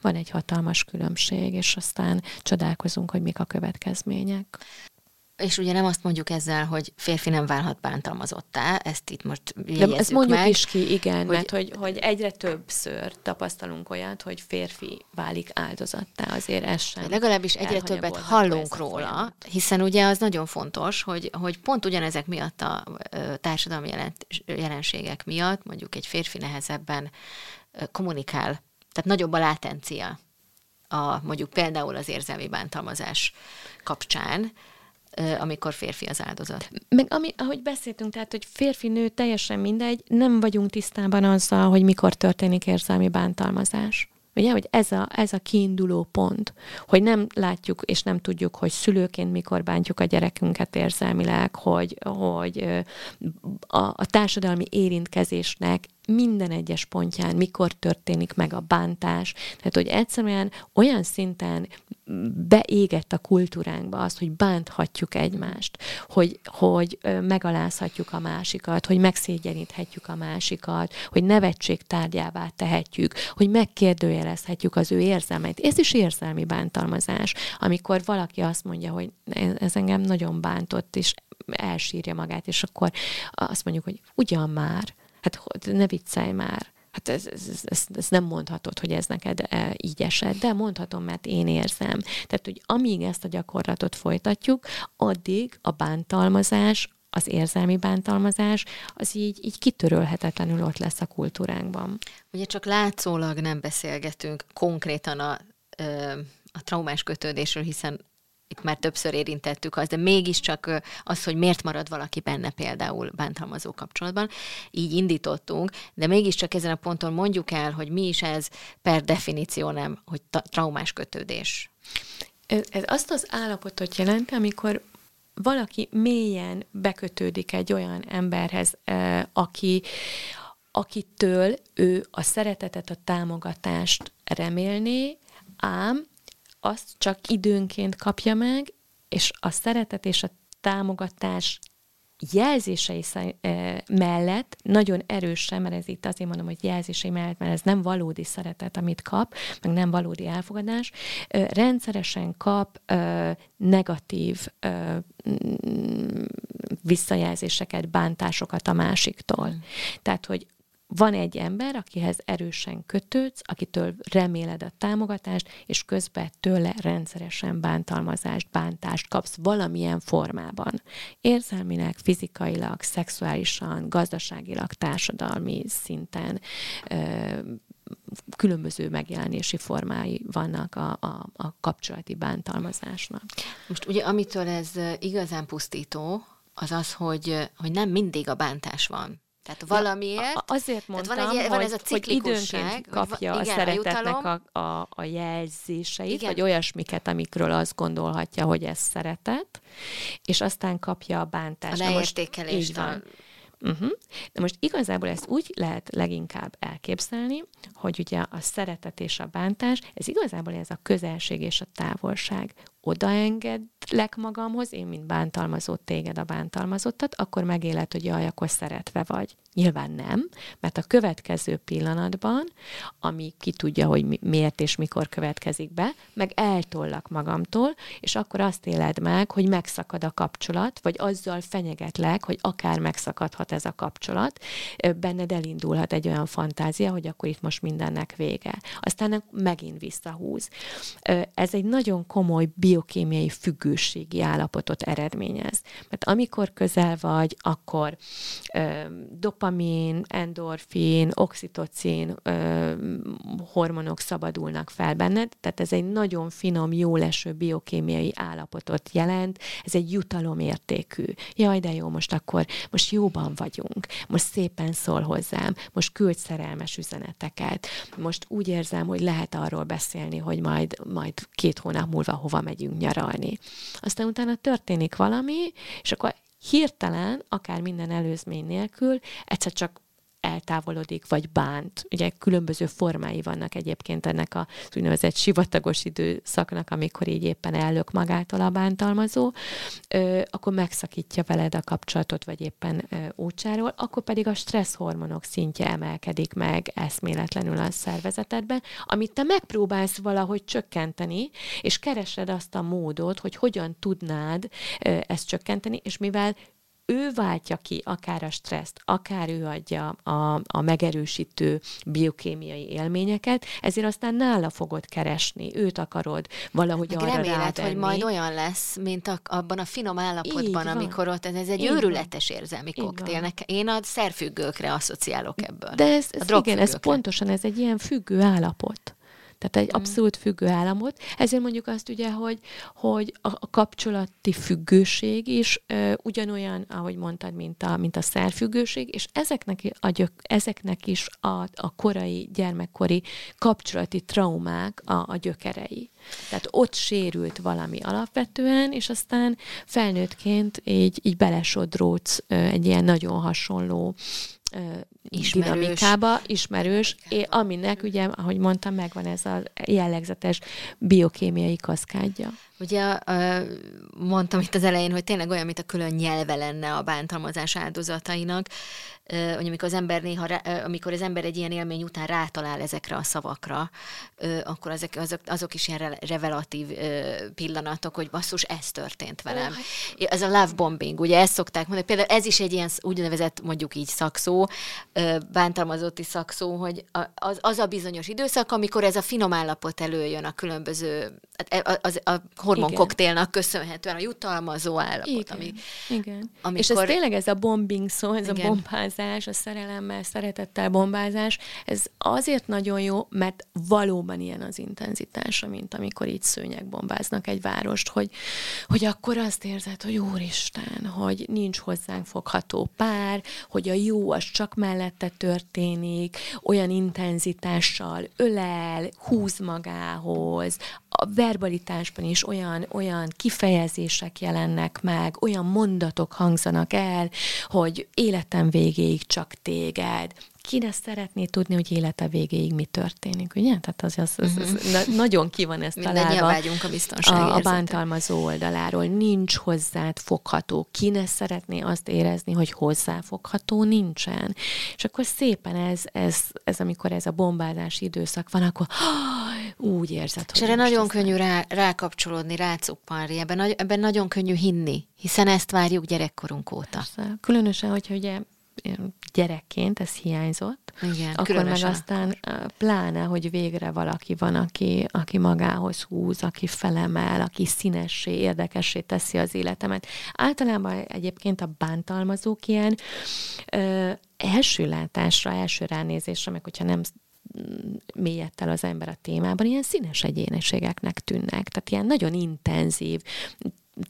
van egy hatalmas különbség, és aztán csodálkozunk, hogy mik a következmények. És ugye nem azt mondjuk ezzel, hogy férfi nem válhat bántalmazottá, ezt itt most De ezt mondjuk meg. is ki, igen, hogy- mert hogy, hogy egyre többször tapasztalunk olyat, hogy férfi válik áldozattá, azért ez sem. Legalábbis egyre többet hallunk róla, hiszen ugye az nagyon fontos, hogy, hogy pont ugyanezek miatt a társadalmi jelent, jelenségek miatt mondjuk egy férfi nehezebben kommunikál, tehát nagyobb a látencia a, mondjuk például az érzelmi bántalmazás kapcsán, amikor férfi az áldozat. Meg ami, ahogy beszéltünk, tehát, hogy férfi-nő teljesen mindegy, nem vagyunk tisztában azzal, hogy mikor történik érzelmi bántalmazás. Ugye, hogy ez a, ez a kiinduló pont, hogy nem látjuk és nem tudjuk, hogy szülőként mikor bántjuk a gyerekünket érzelmileg, hogy, hogy a, a társadalmi érintkezésnek minden egyes pontján mikor történik meg a bántás. Tehát, hogy egyszerűen olyan szinten beégett a kultúránkba az, hogy bánthatjuk egymást, hogy, hogy megalázhatjuk a másikat, hogy megszégyeníthetjük a másikat, hogy nevetség tárgyává tehetjük, hogy megkérdőjelezhetjük az ő érzelmeit. Ez is érzelmi bántalmazás, amikor valaki azt mondja, hogy ez engem nagyon bántott, és elsírja magát, és akkor azt mondjuk, hogy ugyan már, hát ne viccelj már, Hát ez, ez, ez, ez, nem mondhatod, hogy ez neked e, így esett, de mondhatom, mert én érzem. Tehát, hogy amíg ezt a gyakorlatot folytatjuk, addig a bántalmazás, az érzelmi bántalmazás, az így, így kitörölhetetlenül ott lesz a kultúránkban. Ugye csak látszólag nem beszélgetünk konkrétan a, a traumás kötődésről, hiszen itt már többször érintettük azt, de mégiscsak az, hogy miért marad valaki benne például bántalmazó kapcsolatban, így indítottunk, de mégiscsak ezen a ponton mondjuk el, hogy mi is ez per definíció nem, hogy ta- traumás kötődés. Ez, ez azt az állapotot jelenti, amikor valaki mélyen bekötődik egy olyan emberhez, aki, akitől ő a szeretetet, a támogatást remélné, ám azt csak időnként kapja meg, és a szeretet és a támogatás jelzései mellett nagyon erősen, mert ez itt azért mondom, hogy jelzései mellett, mert ez nem valódi szeretet, amit kap, meg nem valódi elfogadás, rendszeresen kap negatív mm, visszajelzéseket, bántásokat a másiktól. Tehát, hogy van egy ember, akihez erősen kötődsz, akitől reméled a támogatást, és közben tőle rendszeresen bántalmazást, bántást kapsz valamilyen formában. Érzelmileg, fizikailag, szexuálisan, gazdaságilag, társadalmi szinten különböző megjelenési formái vannak a, a, a kapcsolati bántalmazásnak. Most ugye amitől ez igazán pusztító, az az, hogy, hogy nem mindig a bántás van. Tehát valamiért... A- Azért mondtam, Tehát van egy- van hogy, ez a hogy időnként kapja a igen, a szeretetnek jutalom. a, a, a jelzéseit, Igen. vagy olyasmiket, amikről azt gondolhatja, hogy ez szeretet, és aztán kapja a a bántást. Most leértékelést. így van. a- Uh-huh. De most igazából ezt úgy lehet leginkább elképzelni, hogy ugye a szeretet és a bántás, ez igazából ez a közelség és a távolság. Odaengedlek magamhoz, én, mint bántalmazó téged a bántalmazottat, akkor megéled, hogy jaj, akkor szeretve vagy. Nyilván nem, mert a következő pillanatban, ami ki tudja, hogy mi- miért és mikor következik be, meg eltollak magamtól, és akkor azt éled meg, hogy megszakad a kapcsolat, vagy azzal fenyegetlek, hogy akár megszakadhat ez a kapcsolat, benned elindulhat egy olyan fantázia, hogy akkor itt most mindennek vége. Aztán megint visszahúz. Ez egy nagyon komoly biokémiai függőségi állapotot eredményez. Mert amikor közel vagy, akkor ö, dopamin, endorfin, oxitocin ö, hormonok szabadulnak fel benned, tehát ez egy nagyon finom, jó leső biokémiai állapotot jelent, ez egy jutalomértékű. Jaj, de jó, most akkor, most jóban vagyunk, most szépen szól hozzám, most küld szerelmes üzeneteket, most úgy érzem, hogy lehet arról beszélni, hogy majd, majd két hónap múlva hova megyünk nyaralni. Aztán utána történik valami, és akkor hirtelen, akár minden előzmény nélkül, egyszer csak eltávolodik, vagy bánt. Ugye különböző formái vannak egyébként ennek a úgynevezett sivatagos időszaknak, amikor így éppen ellök magától a bántalmazó, akkor megszakítja veled a kapcsolatot, vagy éppen ócsáról, akkor pedig a stresszhormonok szintje emelkedik meg eszméletlenül a szervezetedben, amit te megpróbálsz valahogy csökkenteni, és keresed azt a módot, hogy hogyan tudnád ezt csökkenteni, és mivel ő váltja ki akár a stresszt, akár ő adja a, a megerősítő biokémiai élményeket, ezért aztán nála fogod keresni, őt akarod valahogy Meg arra reméled, rávenni. hogy majd olyan lesz, mint a, abban a finom állapotban, amikor ott ez egy Így őrületes érzelmi van. Nek- Én a szerfüggőkre asszociálok ebből. De ez, ez igen, ez pontosan, ez egy ilyen függő állapot. Tehát egy Mm. abszolút függő államot. Ezért mondjuk azt ugye, hogy, hogy a, a kapcsolati függőség is ö, ugyanolyan, ahogy mondtad, mint a, mint a szerfüggőség, és ezeknek, a gyök, ezeknek is a, a korai, gyermekkori kapcsolati traumák a, a gyökerei. Tehát ott sérült valami alapvetően, és aztán felnőttként így, így belesodródsz egy ilyen nagyon hasonló Ismerős. dinamikába, ismerős, é, aminek ugye, ahogy mondtam, megvan ez a jellegzetes biokémiai kaszkádja. Ugye mondtam itt az elején, hogy tényleg olyan, mint a külön nyelve lenne a bántalmazás áldozatainak, hogy amikor az ember néha, amikor az ember egy ilyen élmény után rátalál ezekre a szavakra, akkor ezek, azok, azok is ilyen re- revelatív pillanatok, hogy basszus, ez történt velem. Ez a love bombing, ugye ezt szokták mondani, például ez is egy ilyen úgynevezett, mondjuk így szakszó, bántalmazotti szakszó, hogy az, az a bizonyos időszak, amikor ez a finom állapot előjön a különböző, hát az, a hormonkoktélnak köszönhetően a jutalmazó állapot, Igen, ami igen. amikor- És ez tényleg ez a bombing szó, ez Igen. a bombázás, a szerelemmel, szeretettel bombázás, ez azért nagyon jó, mert valóban ilyen az intenzitása, mint amikor így szőnyek bombáznak egy várost, hogy, hogy akkor azt érzed, hogy úristen, hogy nincs hozzánk fogható pár, hogy a jó az csak mellette történik, olyan intenzitással ölel, húz magához, a verbalitásban is olyan, olyan kifejezések jelennek meg, olyan mondatok hangzanak el, hogy életem végéig csak téged. Ki ne szeretné tudni, hogy élete végéig mi történik, ugye? Tehát az, az, az, az na, nagyon ki van ezt találva vágyunk a biztonság a, a bántalmazó oldaláról. Nincs hozzád fogható. Ki ne szeretné azt érezni, hogy hozzáfogható nincsen. És akkor szépen ez, ez, ez amikor ez a bombázási időszak van, akkor úgy érzed, És hogy erre most nagyon könnyű rá, rákapcsolódni, rácuppanni, ebben, ebben nagyon könnyű hinni, hiszen ezt várjuk gyerekkorunk óta. Persze. Különösen, hogyha ugye gyerekként ez hiányzott, Igen, akkor meg aztán ö, pláne, hogy végre valaki van, aki, aki magához húz, aki felemel, aki színessé, érdekessé teszi az életemet. Általában egyébként a bántalmazók ilyen ö, első látásra, első ránézésre, meg hogyha nem mélyett el az ember a témában, ilyen színes egyéniségeknek tűnnek. Tehát ilyen nagyon intenzív,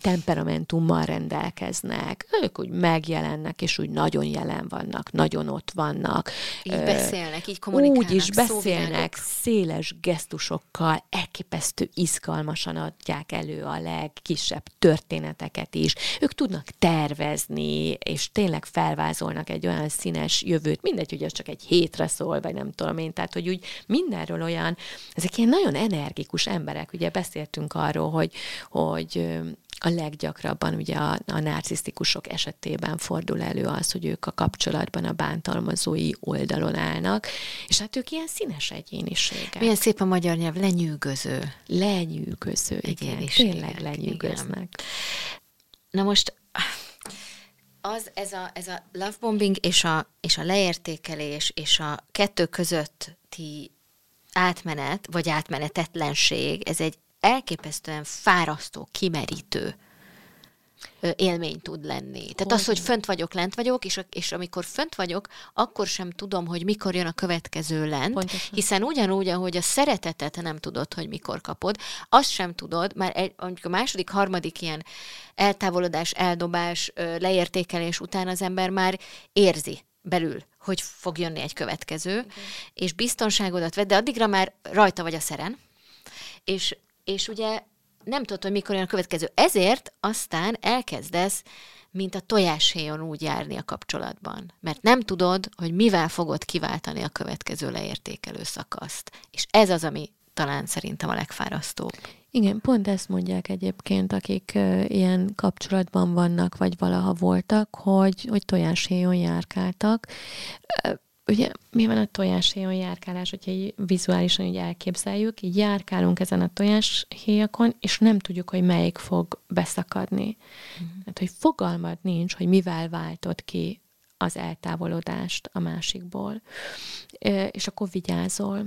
temperamentummal rendelkeznek, ők úgy megjelennek, és úgy nagyon jelen vannak, nagyon ott vannak. Így beszélnek, így kommunikálnak. Úgy is beszélnek, széles gesztusokkal, elképesztő izgalmasan adják elő a legkisebb történeteket is. Ők tudnak tervezni, és tényleg felvázolnak egy olyan színes jövőt, mindegy, hogy az csak egy hétre szól, vagy nem tudom én, tehát hogy úgy mindenről olyan, ezek ilyen nagyon energikus emberek, ugye beszéltünk arról, hogy, hogy a leggyakrabban ugye a, a narcisztikusok esetében fordul elő az, hogy ők a kapcsolatban a bántalmazói oldalon állnak, és hát ők ilyen színes egyéniségek. Milyen szép a magyar nyelv, lenyűgöző. Lenyűgöző, igen, tényleg lenyűgöznek. Na most az, ez a, ez a lovebombing és a, és a leértékelés és a kettő közötti átmenet, vagy átmenetetlenség, ez egy elképesztően fárasztó, kimerítő élmény tud lenni. Tehát hogy? az, hogy fönt vagyok, lent vagyok, és, és amikor fönt vagyok, akkor sem tudom, hogy mikor jön a következő lent, Pontosan. hiszen ugyanúgy, ahogy a szeretetet nem tudod, hogy mikor kapod, azt sem tudod, már egy, a második, harmadik ilyen eltávolodás, eldobás, leértékelés után az ember már érzi belül, hogy fog jönni egy következő, okay. és biztonságodat vedd, de addigra már rajta vagy a szeren, és, és ugye nem tudod, hogy mikor jön a következő. Ezért aztán elkezdesz, mint a tojáshéjon úgy járni a kapcsolatban. Mert nem tudod, hogy mivel fogod kiváltani a következő leértékelő szakaszt. És ez az, ami talán szerintem a legfárasztóbb. Igen, pont ezt mondják egyébként, akik uh, ilyen kapcsolatban vannak, vagy valaha voltak, hogy, hogy tojáshéjon járkáltak. Uh, ugye mi van a tojáshéjon járkálás, hogyha így vizuálisan így elképzeljük, így járkálunk ezen a tojáshéjakon, és nem tudjuk, hogy melyik fog beszakadni. Mm. Hát, hogy fogalmad nincs, hogy mivel váltott ki az eltávolodást a másikból. És akkor vigyázol.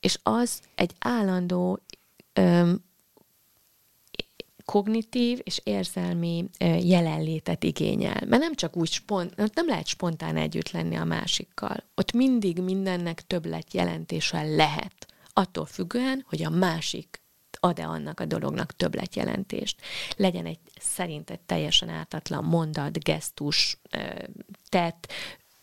És az egy állandó öm, kognitív és érzelmi jelenlétet igényel. Mert nem csak úgy spont, nem lehet spontán együtt lenni a másikkal. Ott mindig mindennek többlet jelentése lehet. Attól függően, hogy a másik ad-e annak a dolognak többlet jelentést. Legyen egy szerint egy teljesen ártatlan mondat, gesztus, tett,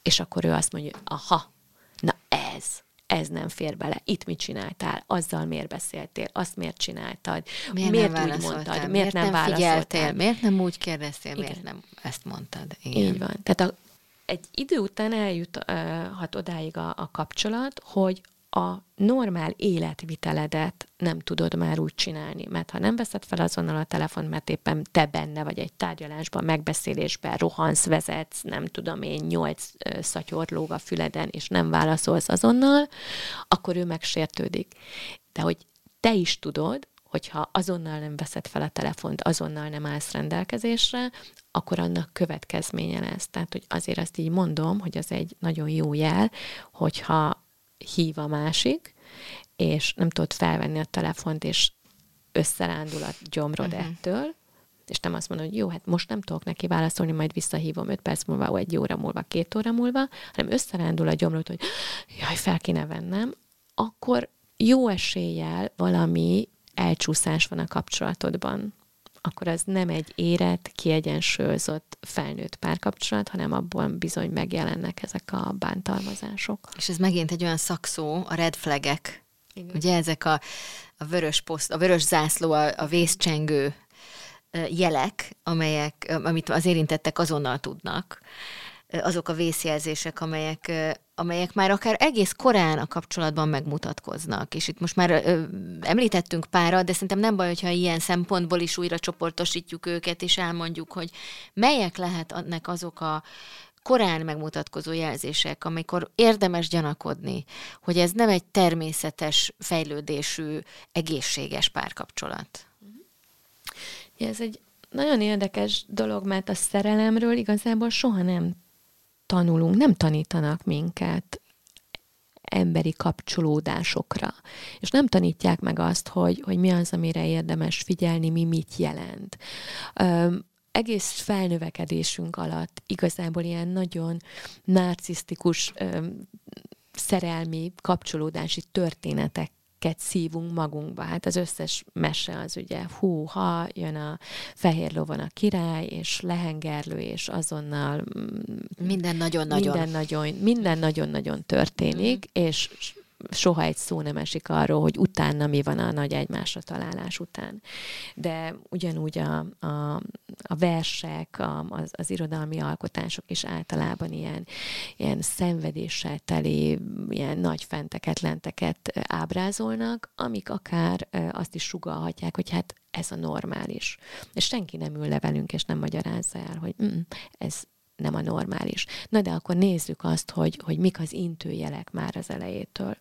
és akkor ő azt mondja, aha, na ez, ez nem fér bele, itt mit csináltál, azzal miért beszéltél, azt miért csináltad, miért, miért nem úgy mondtad, miért, miért nem, nem figyeltél, miért nem úgy kérdeztél, Igen. miért nem ezt mondtad. Igen. Így van. Tehát a, egy idő után eljuthat odáig a, a kapcsolat, hogy a normál életviteledet nem tudod már úgy csinálni, mert ha nem veszed fel azonnal a telefon, mert éppen te benne vagy egy tárgyalásban, megbeszélésben, rohansz, vezetsz, nem tudom én, nyolc szatyor lóg a füleden, és nem válaszolsz azonnal, akkor ő megsértődik. De hogy te is tudod, hogyha azonnal nem veszed fel a telefont, azonnal nem állsz rendelkezésre, akkor annak következménye lesz. Tehát, hogy azért azt így mondom, hogy az egy nagyon jó jel, hogyha hív a másik, és nem tudod felvenni a telefont, és összerándul a gyomrod uh-huh. ettől, és nem azt mondod, hogy jó, hát most nem tudok neki válaszolni, majd visszahívom 5 perc múlva, vagy egy óra múlva, két óra múlva, hanem összerándul a gyomrod, hogy jaj, fel kéne vennem, akkor jó eséllyel valami elcsúszás van a kapcsolatodban akkor az nem egy érett, kiegyensúlyozott felnőtt párkapcsolat, hanem abban bizony megjelennek ezek a bántalmazások. És ez megint egy olyan szakszó, a red flagek. Igen. Ugye ezek a, a vörös poszt, a vörös zászló, a, a vészcsengő jelek, amelyek, amit az érintettek azonnal tudnak, azok a vészjelzések, amelyek, amelyek már akár egész korán a kapcsolatban megmutatkoznak. És itt most már említettünk párat, de szerintem nem baj, hogyha ilyen szempontból is újra csoportosítjuk őket, és elmondjuk, hogy melyek lehetnek azok a korán megmutatkozó jelzések, amikor érdemes gyanakodni, hogy ez nem egy természetes fejlődésű, egészséges párkapcsolat. Ja, ez egy nagyon érdekes dolog, mert a szerelemről igazából soha nem tanulunk, nem tanítanak minket emberi kapcsolódásokra. És nem tanítják meg azt, hogy, hogy mi az, amire érdemes figyelni, mi mit jelent. Egész felnövekedésünk alatt igazából ilyen nagyon narcisztikus szerelmi kapcsolódási történetek ket szívunk magunkba. Hát az összes mese az ugye, hú, ha jön a fehér lovon a király, és lehengerlő, és azonnal mm, minden nagyon-nagyon minden nagyon, minden nagyon-nagyon történik, mm. és soha egy szó nem esik arról, hogy utána mi van a nagy egymásra találás után. De ugyanúgy a, a, a versek, a, az, az irodalmi alkotások is általában ilyen, ilyen szenvedéssel teli, ilyen nagy fenteket, lenteket ábrázolnak, amik akár azt is sugalhatják, hogy hát ez a normális. És senki nem ül le velünk, és nem magyarázza el, hogy mm, ez nem a normális. Na de akkor nézzük azt, hogy, hogy mik az intőjelek már az elejétől.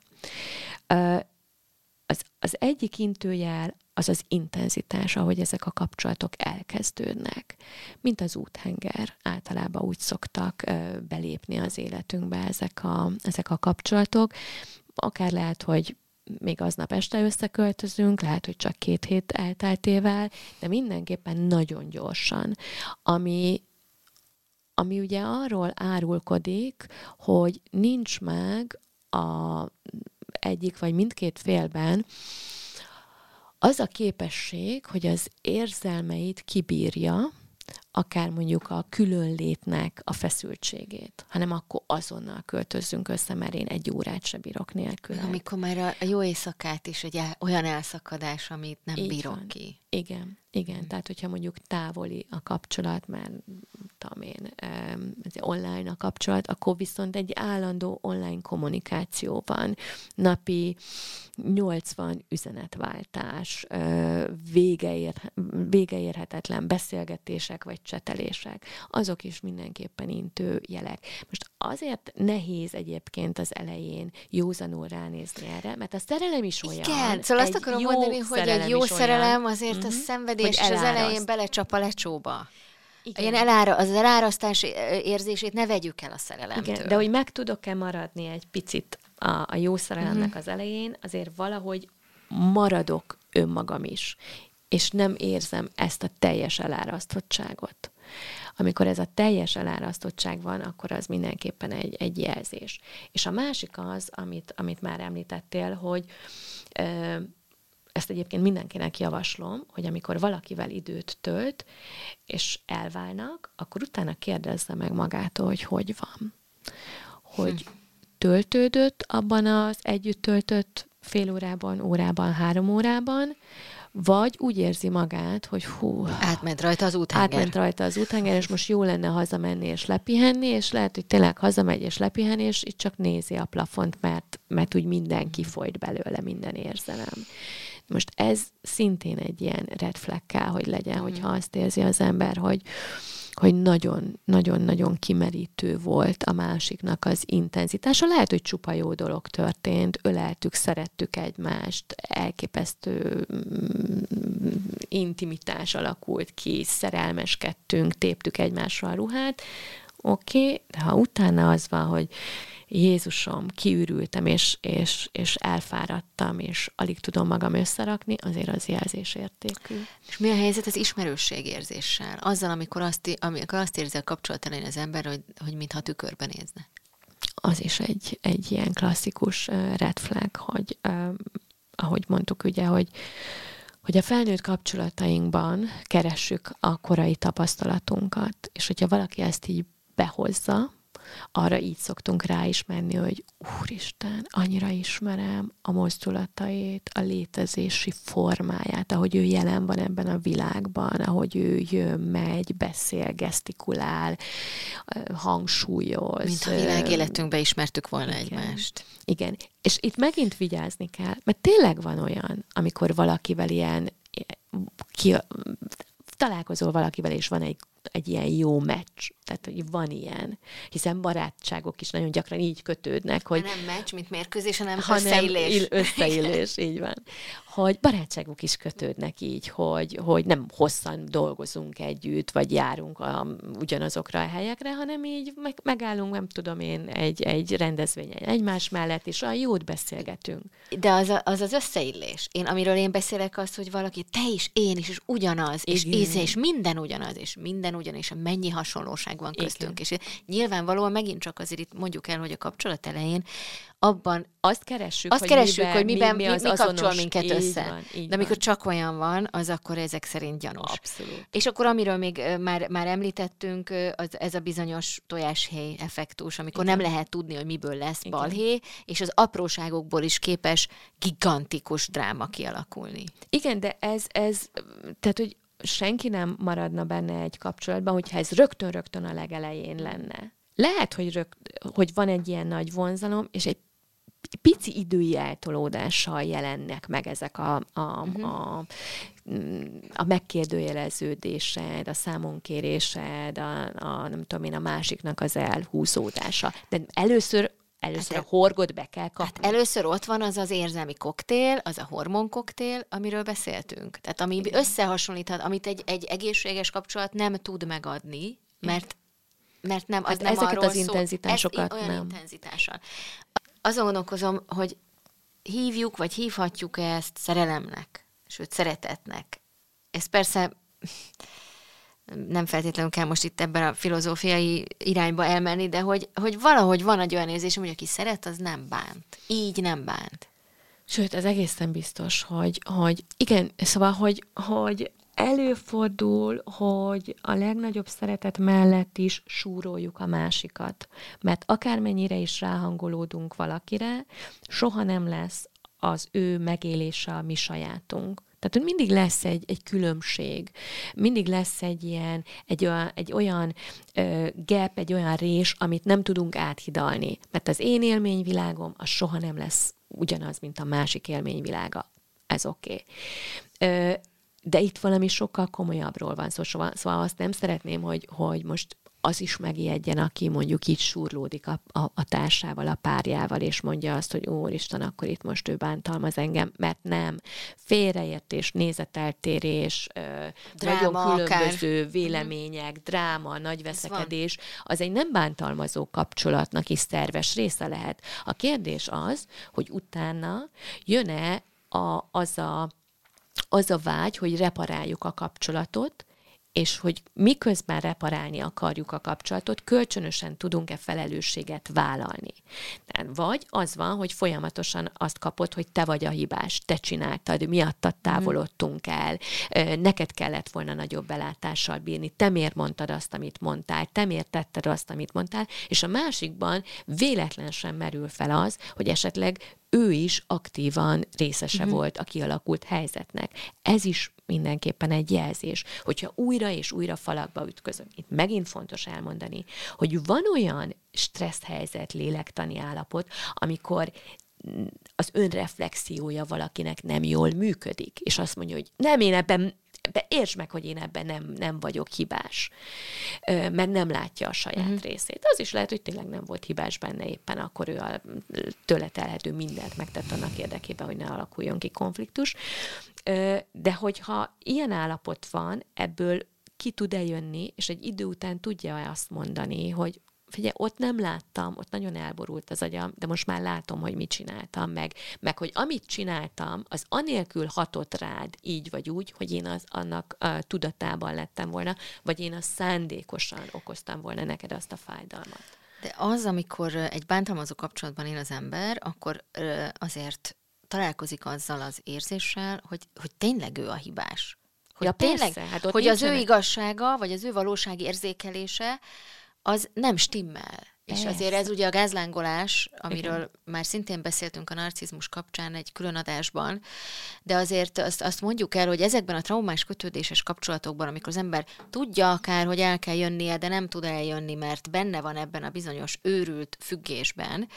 Az, az egyik intőjel az az intenzitás, ahogy ezek a kapcsolatok elkezdődnek. Mint az úthenger. Általában úgy szoktak belépni az életünkbe ezek a, ezek a kapcsolatok. Akár lehet, hogy még aznap este összeköltözünk, lehet, hogy csak két hét elteltével, de mindenképpen nagyon gyorsan, ami, ami ugye arról árulkodik, hogy nincs meg a egyik vagy mindkét félben az a képesség, hogy az érzelmeit kibírja, akár mondjuk a különlétnek a feszültségét, hanem akkor azonnal költözzünk össze, mert én egy órát se bírok nélkül. Amikor már a jó éjszakát is egy olyan elszakadás, amit nem Így bírok van. ki. Igen, igen. Tehát, hogyha mondjuk távoli a kapcsolat, mert tudom én, ez online a kapcsolat, akkor viszont egy állandó online kommunikáció van. Napi 80 üzenetváltás, végeér, végeérhetetlen beszélgetések vagy csetelések, azok is mindenképpen intő jelek. Most azért nehéz egyébként az elején józanul ránézni erre, mert a szerelem is olyan. Igen, szóval azt akarom mondani, hogy egy jó szerelem azért uh-huh, a mhm. szenvedés az elején belecsap a lecsóba. Igen. Ilyen elára, az elárasztás érzését ne vegyük el a szerelemtől. Igen, de hogy meg tudok-e maradni egy picit a, a jó szerelemnek uh-huh. az elején, azért valahogy maradok önmagam is, és nem érzem ezt a teljes elárasztottságot. Amikor ez a teljes elárasztottság van, akkor az mindenképpen egy, egy jelzés. És a másik az, amit, amit már említettél, hogy ö, ezt egyébként mindenkinek javaslom, hogy amikor valakivel időt tölt, és elválnak, akkor utána kérdezze meg magától, hogy hogy van. Hogy hm. töltődött abban az együtt töltött fél órában, órában, három órában, vagy úgy érzi magát, hogy hú... Átment rajta az úthenger. Átment rajta az úthenger, és most jó lenne hazamenni és lepihenni, és lehet, hogy tényleg hazamegy és lepihen, és itt csak nézi a plafont, mert, mert úgy mindenki folyt belőle, minden érzelem. Most ez szintén egy ilyen red flag kell, hogy legyen, mm. hogyha azt érzi az ember, hogy hogy nagyon-nagyon-nagyon kimerítő volt a másiknak az intenzitása. Lehet, hogy csupa jó dolog történt, öleltük, szerettük egymást, elképesztő mm, intimitás alakult ki, szerelmeskedtünk, téptük egymásra a ruhát, oké, okay, de ha utána az van, hogy Jézusom, kiürültem, és, és, és elfáradtam, és alig tudom magam összerakni, azért az jelzésértékű. És mi a helyzet az ismerősségérzéssel? Azzal, amikor azt, amikor azt érzi a kapcsolat elején az ember, hogy, hogy mintha tükörben nézne. Az is egy, egy ilyen klasszikus red flag, hogy ahogy mondtuk ugye, hogy hogy a felnőtt kapcsolatainkban keressük a korai tapasztalatunkat, és hogyha valaki ezt így behozza, arra így szoktunk ráismerni, hogy Úristen, annyira ismerem a mozdulatait, a létezési formáját, ahogy ő jelen van ebben a világban, ahogy ő jön, megy, beszél, gesztikulál, hangsúlyoz. Mint a világ életünkbe ismertük volna igen. egymást. Igen, és itt megint vigyázni kell, mert tényleg van olyan, amikor valakivel ilyen ki, találkozol valakivel, és van egy egy ilyen jó meccs. Tehát, hogy van ilyen. Hiszen barátságok is nagyon gyakran így kötődnek, hogy... nem meccs, mint mérkőzés, hanem, hanem összeillés. összeillés, így van hogy barátságok is kötődnek így, hogy, hogy nem hosszan dolgozunk együtt, vagy járunk a, ugyanazokra a helyekre, hanem így meg, megállunk, nem tudom én, egy, egy rendezvényen egymás mellett, és a jót beszélgetünk. De az, a, az az összeillés. Én, amiről én beszélek, az, hogy valaki, te is, én is, és ugyanaz, és íze, és minden ugyanaz, és minden ugyanaz, és mennyi hasonlóság van köztünk. Igen. És nyilvánvalóan megint csak azért itt mondjuk el, hogy a kapcsolat elején abban azt keressük, azt hogy keressük, miben, hogy miben, mi, mi, az mi kapcsol minket így össze. Van, így De amikor van. csak olyan van, az akkor ezek szerint gyanús. Abszolút. És akkor amiről még már, már említettünk, az, ez a bizonyos tojáshéj effektus, amikor Igen. nem lehet tudni, hogy miből lesz Igen. balhé, és az apróságokból is képes gigantikus dráma kialakulni. Igen, de ez, ez tehát, hogy senki nem maradna benne egy kapcsolatban, hogyha ez rögtön-rögtön a legelején lenne. Lehet, hogy, rögt, hogy van egy ilyen nagy vonzalom, és egy pici idői eltolódással jelennek meg ezek a, a, uh-huh. a, a megkérdőjeleződésed, a számonkérésed, a, a, nem tudom én, a másiknak az elhúzódása. De először Először hát, a horgot be kell kapni. Hát először ott van az az érzelmi koktél, az a hormonkoktél, amiről beszéltünk. Tehát ami Igen. összehasonlíthat, amit egy, egy egészséges kapcsolat nem tud megadni, mert mert nem, az hát nem ezeket az intenzitásokat ez, olyan nem. intenzitással azon gondolkozom, hogy hívjuk, vagy hívhatjuk ezt szerelemnek, sőt szeretetnek. Ez persze nem feltétlenül kell most itt ebben a filozófiai irányba elmenni, de hogy, hogy valahogy van egy olyan érzésem, hogy aki szeret, az nem bánt. Így nem bánt. Sőt, ez egészen biztos, hogy, hogy igen, szóval, hogy, hogy előfordul, hogy a legnagyobb szeretet mellett is súroljuk a másikat. Mert akármennyire is ráhangolódunk valakire, soha nem lesz az ő megélése a mi sajátunk. Tehát hogy mindig lesz egy, egy különbség, mindig lesz egy ilyen, egy olyan, egy olyan ö, gap, egy olyan rés, amit nem tudunk áthidalni. Mert az én élményvilágom, az soha nem lesz ugyanaz, mint a másik élményvilága. Ez oké. Okay. De itt valami sokkal komolyabbról van szó, szóval, szóval azt nem szeretném, hogy, hogy most az is megijedjen, aki mondjuk így surlódik a, a, a társával, a párjával, és mondja azt, hogy úristen, akkor itt most ő bántalmaz engem, mert nem. Félreértés, nézeteltérés, dráma, nagyon különböző akár. vélemények, dráma, nagy veszekedés, az egy nem bántalmazó kapcsolatnak is szerves része lehet. A kérdés az, hogy utána jön-e a, az a az a vágy, hogy reparáljuk a kapcsolatot, és hogy miközben reparálni akarjuk a kapcsolatot, kölcsönösen tudunk-e felelősséget vállalni. Vagy az van, hogy folyamatosan azt kapod, hogy te vagy a hibás, te csináltad, miattad mhm. távolodtunk el, neked kellett volna nagyobb belátással bírni, te miért mondtad azt, amit mondtál, te miért tetted azt, amit mondtál, és a másikban véletlen sem merül fel az, hogy esetleg ő is aktívan részese uh-huh. volt a kialakult helyzetnek. Ez is mindenképpen egy jelzés, hogyha újra és újra falakba ütközöm. Itt megint fontos elmondani, hogy van olyan stressz helyzet, lélektani állapot, amikor az önreflexiója valakinek nem jól működik, és azt mondja, hogy nem, én ebben be értsd meg, hogy én ebben nem, nem vagyok hibás, mert nem látja a saját uh-huh. részét. Az is lehet, hogy tényleg nem volt hibás benne éppen, akkor ő a tőle telhető mindent megtett annak érdekében, hogy ne alakuljon ki konfliktus. De hogyha ilyen állapot van, ebből ki tud eljönni, és egy idő után tudja azt mondani, hogy figyelj, ott nem láttam, ott nagyon elborult az agyam, de most már látom, hogy mit csináltam meg, meg hogy amit csináltam, az anélkül hatott rád így vagy úgy, hogy én az annak a tudatában lettem volna, vagy én a szándékosan okoztam volna neked azt a fájdalmat. De az, amikor egy bántalmazó kapcsolatban él az ember, akkor azért találkozik azzal az érzéssel, hogy, hogy tényleg ő a hibás. Hogy ja, tényleg, persze, hát hogy az ő igazsága, vagy az ő valósági érzékelése, az nem stimmel. És azért ez ugye a gázlángolás, amiről Igen. már szintén beszéltünk a narcizmus kapcsán egy külön adásban, de azért azt, azt mondjuk el, hogy ezekben a traumás kötődéses kapcsolatokban, amikor az ember tudja akár, hogy el kell jönnie, de nem tud eljönni, mert benne van ebben a bizonyos őrült függésben,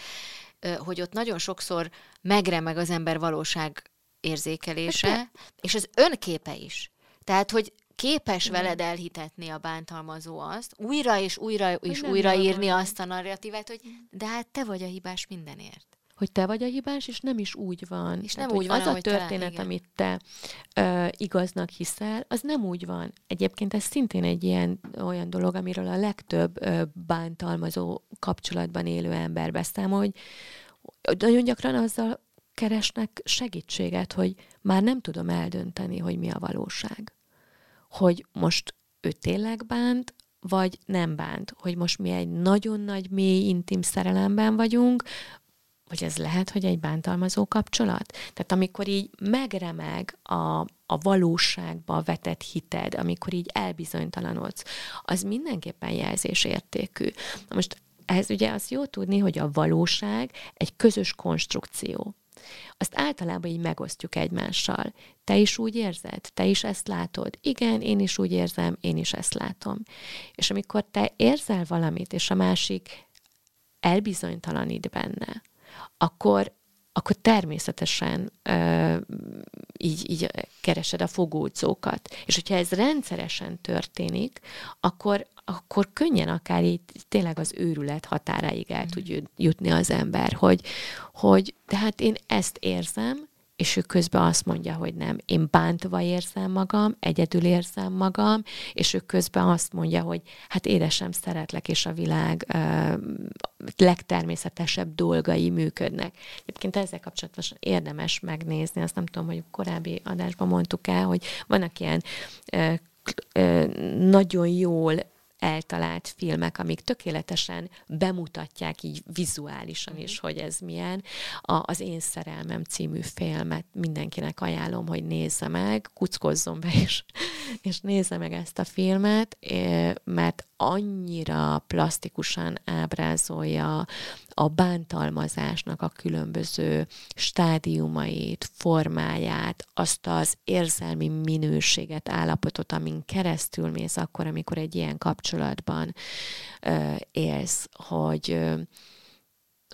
hogy ott nagyon sokszor megremeg az ember valóság érzékelése, és az önképe is. Tehát, hogy képes Igen. veled elhitetni a bántalmazó azt, újra és újra és újra írni van. azt a narratívát, hogy de hát te vagy a hibás mindenért. Hogy te vagy a hibás, és nem is úgy van. És Tehát, nem úgy van, az a történet, talán, amit te ö, igaznak hiszel, az nem úgy van. Egyébként ez szintén egy ilyen olyan dolog, amiről a legtöbb ö, bántalmazó kapcsolatban élő ember beszámol, hogy nagyon gyakran azzal keresnek segítséget, hogy már nem tudom eldönteni, hogy mi a valóság hogy most ő tényleg bánt, vagy nem bánt, hogy most mi egy nagyon nagy, mély, intim szerelemben vagyunk, vagy ez lehet, hogy egy bántalmazó kapcsolat? Tehát amikor így megremeg a, a valóságba vetett hited, amikor így elbizonytalanodsz, az mindenképpen jelzésértékű. Na most ez ugye az jó tudni, hogy a valóság egy közös konstrukció azt általában így megosztjuk egymással. Te is úgy érzed? Te is ezt látod? Igen, én is úgy érzem, én is ezt látom. És amikor te érzel valamit, és a másik elbizonytalanít benne, akkor, akkor természetesen ö, így, így keresed a fogódzókat. És hogyha ez rendszeresen történik, akkor, akkor könnyen akár így tényleg az őrület határáig el tud jutni az ember, hogy, hogy tehát én ezt érzem, és ő közben azt mondja, hogy nem. Én bántva érzem magam, egyedül érzem magam, és ő közben azt mondja, hogy hát édesem, szeretlek, és a világ uh, legtermészetesebb dolgai működnek. Egyébként ezzel kapcsolatban érdemes megnézni, azt nem tudom, hogy korábbi adásban mondtuk el, hogy vannak ilyen uh, nagyon jól eltalált filmek, amik tökéletesen bemutatják így vizuálisan is, hogy ez milyen. A, az Én szerelmem című filmet mindenkinek ajánlom, hogy nézze meg, kuckozzon be is, és nézze meg ezt a filmet, mert annyira plastikusan ábrázolja a bántalmazásnak a különböző stádiumait, formáját, azt az érzelmi minőséget, állapotot, amin keresztül mész akkor, amikor egy ilyen kapcsolatban ö, élsz, hogy ö,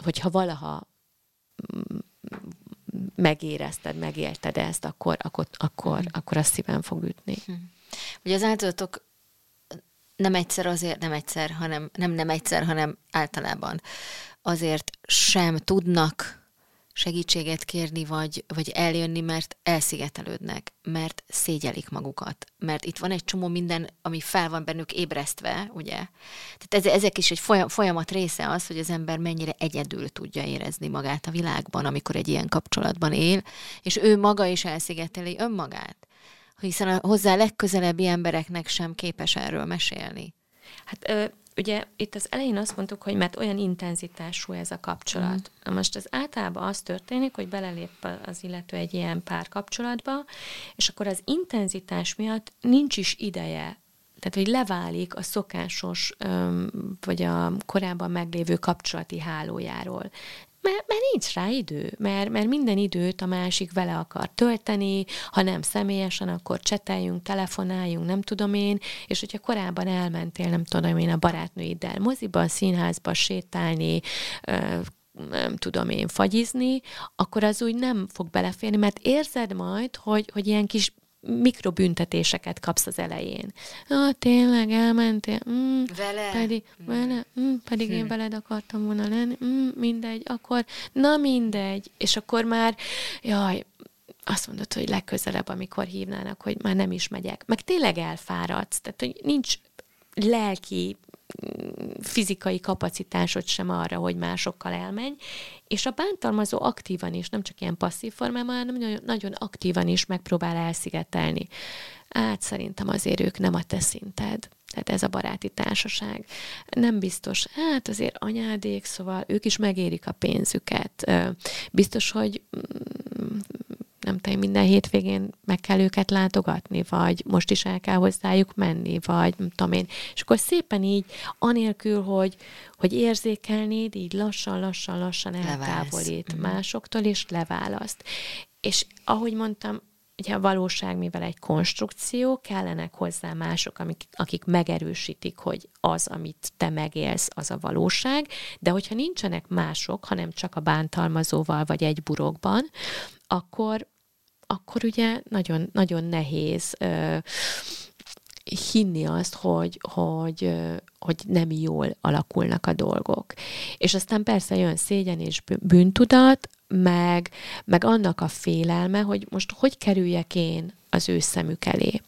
hogyha valaha mm, megérezted, megélted ezt, akkor, akkor, akkor, akkor a szíven fog ütni. Hm. Ugye az áldozatok nem egyszer azért, nem egyszer, hanem nem nem egyszer, hanem általában azért sem tudnak segítséget kérni, vagy, vagy eljönni, mert elszigetelődnek, mert szégyelik magukat, mert itt van egy csomó minden, ami fel van bennük ébresztve, ugye? Tehát ezek is egy folyamat része az, hogy az ember mennyire egyedül tudja érezni magát a világban, amikor egy ilyen kapcsolatban él, és ő maga is elszigeteli önmagát hiszen a hozzá legközelebbi embereknek sem képes erről mesélni. Hát ö, ugye itt az elején azt mondtuk, hogy mert olyan intenzitású ez a kapcsolat. Mm. Most az általában az történik, hogy belelép az illető egy ilyen párkapcsolatba, és akkor az intenzitás miatt nincs is ideje tehát, hogy leválik a szokásos, vagy a korábban meglévő kapcsolati hálójáról mert, mert nincs rá idő, mert, mert minden időt a másik vele akar tölteni, ha nem személyesen, akkor cseteljünk, telefonáljunk, nem tudom én, és hogyha korábban elmentél, nem tudom én, a barátnőiddel moziba, színházba sétálni, nem tudom én, fagyizni, akkor az úgy nem fog beleférni, mert érzed majd, hogy, hogy ilyen kis mikrobüntetéseket kapsz az elején. Ah, tényleg elmentél? Mm, vele? Pedig, mm. vele? Mm, pedig hm. én veled akartam volna lenni? Mm, mindegy, akkor, na mindegy. És akkor már, jaj, azt mondod, hogy legközelebb, amikor hívnának, hogy már nem is megyek. Meg tényleg elfáradsz, tehát hogy nincs lelki fizikai kapacitásod sem arra, hogy másokkal elmenj, és a bántalmazó aktívan is, nem csak ilyen passzív formában, hanem nagyon, nagyon aktívan is megpróbál elszigetelni. Hát szerintem azért ők nem a te szinted. Tehát ez a baráti társaság. Nem biztos, hát azért anyádék, szóval ők is megérik a pénzüket. Biztos, hogy mm, nem tudom, minden hétvégén meg kell őket látogatni, vagy most is el kell hozzájuk menni, vagy nem tudom én. És akkor szépen így, anélkül, hogy, hogy érzékelnéd, így lassan-lassan-lassan eltávolít mm. másoktól, és leválaszt. És ahogy mondtam, ugye a valóság, mivel egy konstrukció, kellenek hozzá mások, amik, akik megerősítik, hogy az, amit te megélsz, az a valóság, de hogyha nincsenek mások, hanem csak a bántalmazóval vagy egy burokban, akkor, akkor ugye nagyon, nagyon nehéz ö, hinni azt, hogy, hogy, hogy nem jól alakulnak a dolgok. És aztán persze jön szégyen és bűntudat, meg, meg annak a félelme, hogy most hogy kerüljek én az ő szemük elé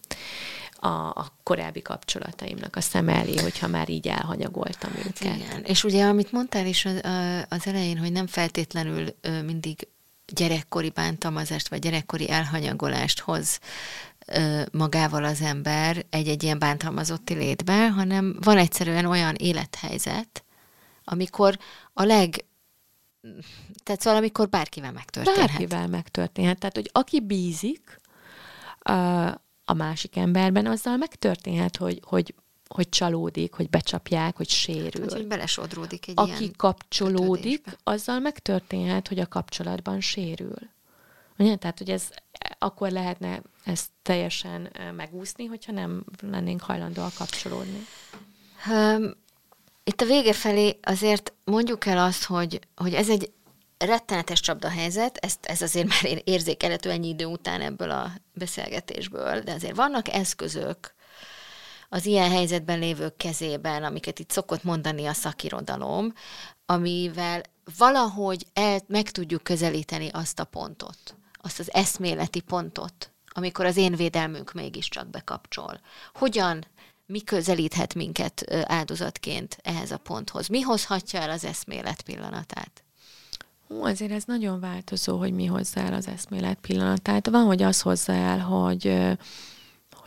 a, a korábbi kapcsolataimnak a szem elé, hogyha már így elhanyagoltam hát őket. Igen. És ugye, amit mondtál is az, az elején, hogy nem feltétlenül mindig gyerekkori bántalmazást, vagy gyerekkori elhanyagolást hoz magával az ember egy-egy ilyen bántalmazotti létbe, hanem van egyszerűen olyan élethelyzet, amikor a leg tehát szóval, amikor bárkivel megtörténhet. Bárkivel megtörténhet. Tehát, hogy aki bízik a, a másik emberben, azzal megtörténhet, hogy, hogy hogy csalódik, hogy becsapják, hogy sérül. Hát, hogy belesodródik egy Aki ilyen kapcsolódik, kötődésbe. azzal megtörténhet, hogy a kapcsolatban sérül. Ugye? Tehát, hogy ez akkor lehetne ezt teljesen megúszni, hogyha nem lennénk hajlandóak kapcsolódni. Um, itt a vége felé azért mondjuk el azt, hogy, hogy ez egy rettenetes csapdahelyzet, ezt, ez azért már érzékelhető ennyi idő után ebből a beszélgetésből, de azért vannak eszközök az ilyen helyzetben lévők kezében, amiket itt szokott mondani a szakirodalom, amivel valahogy el, meg tudjuk közelíteni azt a pontot, azt az eszméleti pontot, amikor az én védelmünk mégiscsak bekapcsol. Hogyan mi közelíthet minket áldozatként ehhez a ponthoz? Mi hozhatja el az eszmélet pillanatát? Hú, azért ez nagyon változó, hogy mi hozzá el az eszmélet pillanatát. Van, hogy az hozzá el, hogy,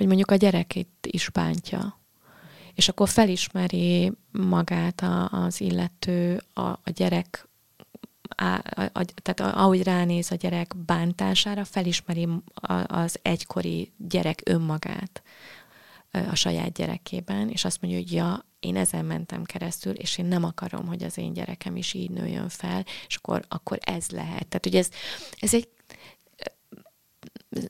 hogy mondjuk a gyerekét is bántja, és akkor felismeri magát a, az illető, a, a gyerek á, a, a, tehát ahogy ránéz a gyerek bántására, felismeri az egykori gyerek önmagát a saját gyerekében, és azt mondja, hogy ja, én ezen mentem keresztül, és én nem akarom, hogy az én gyerekem is így nőjön fel, és akkor, akkor ez lehet. Tehát, hogy ez, ez egy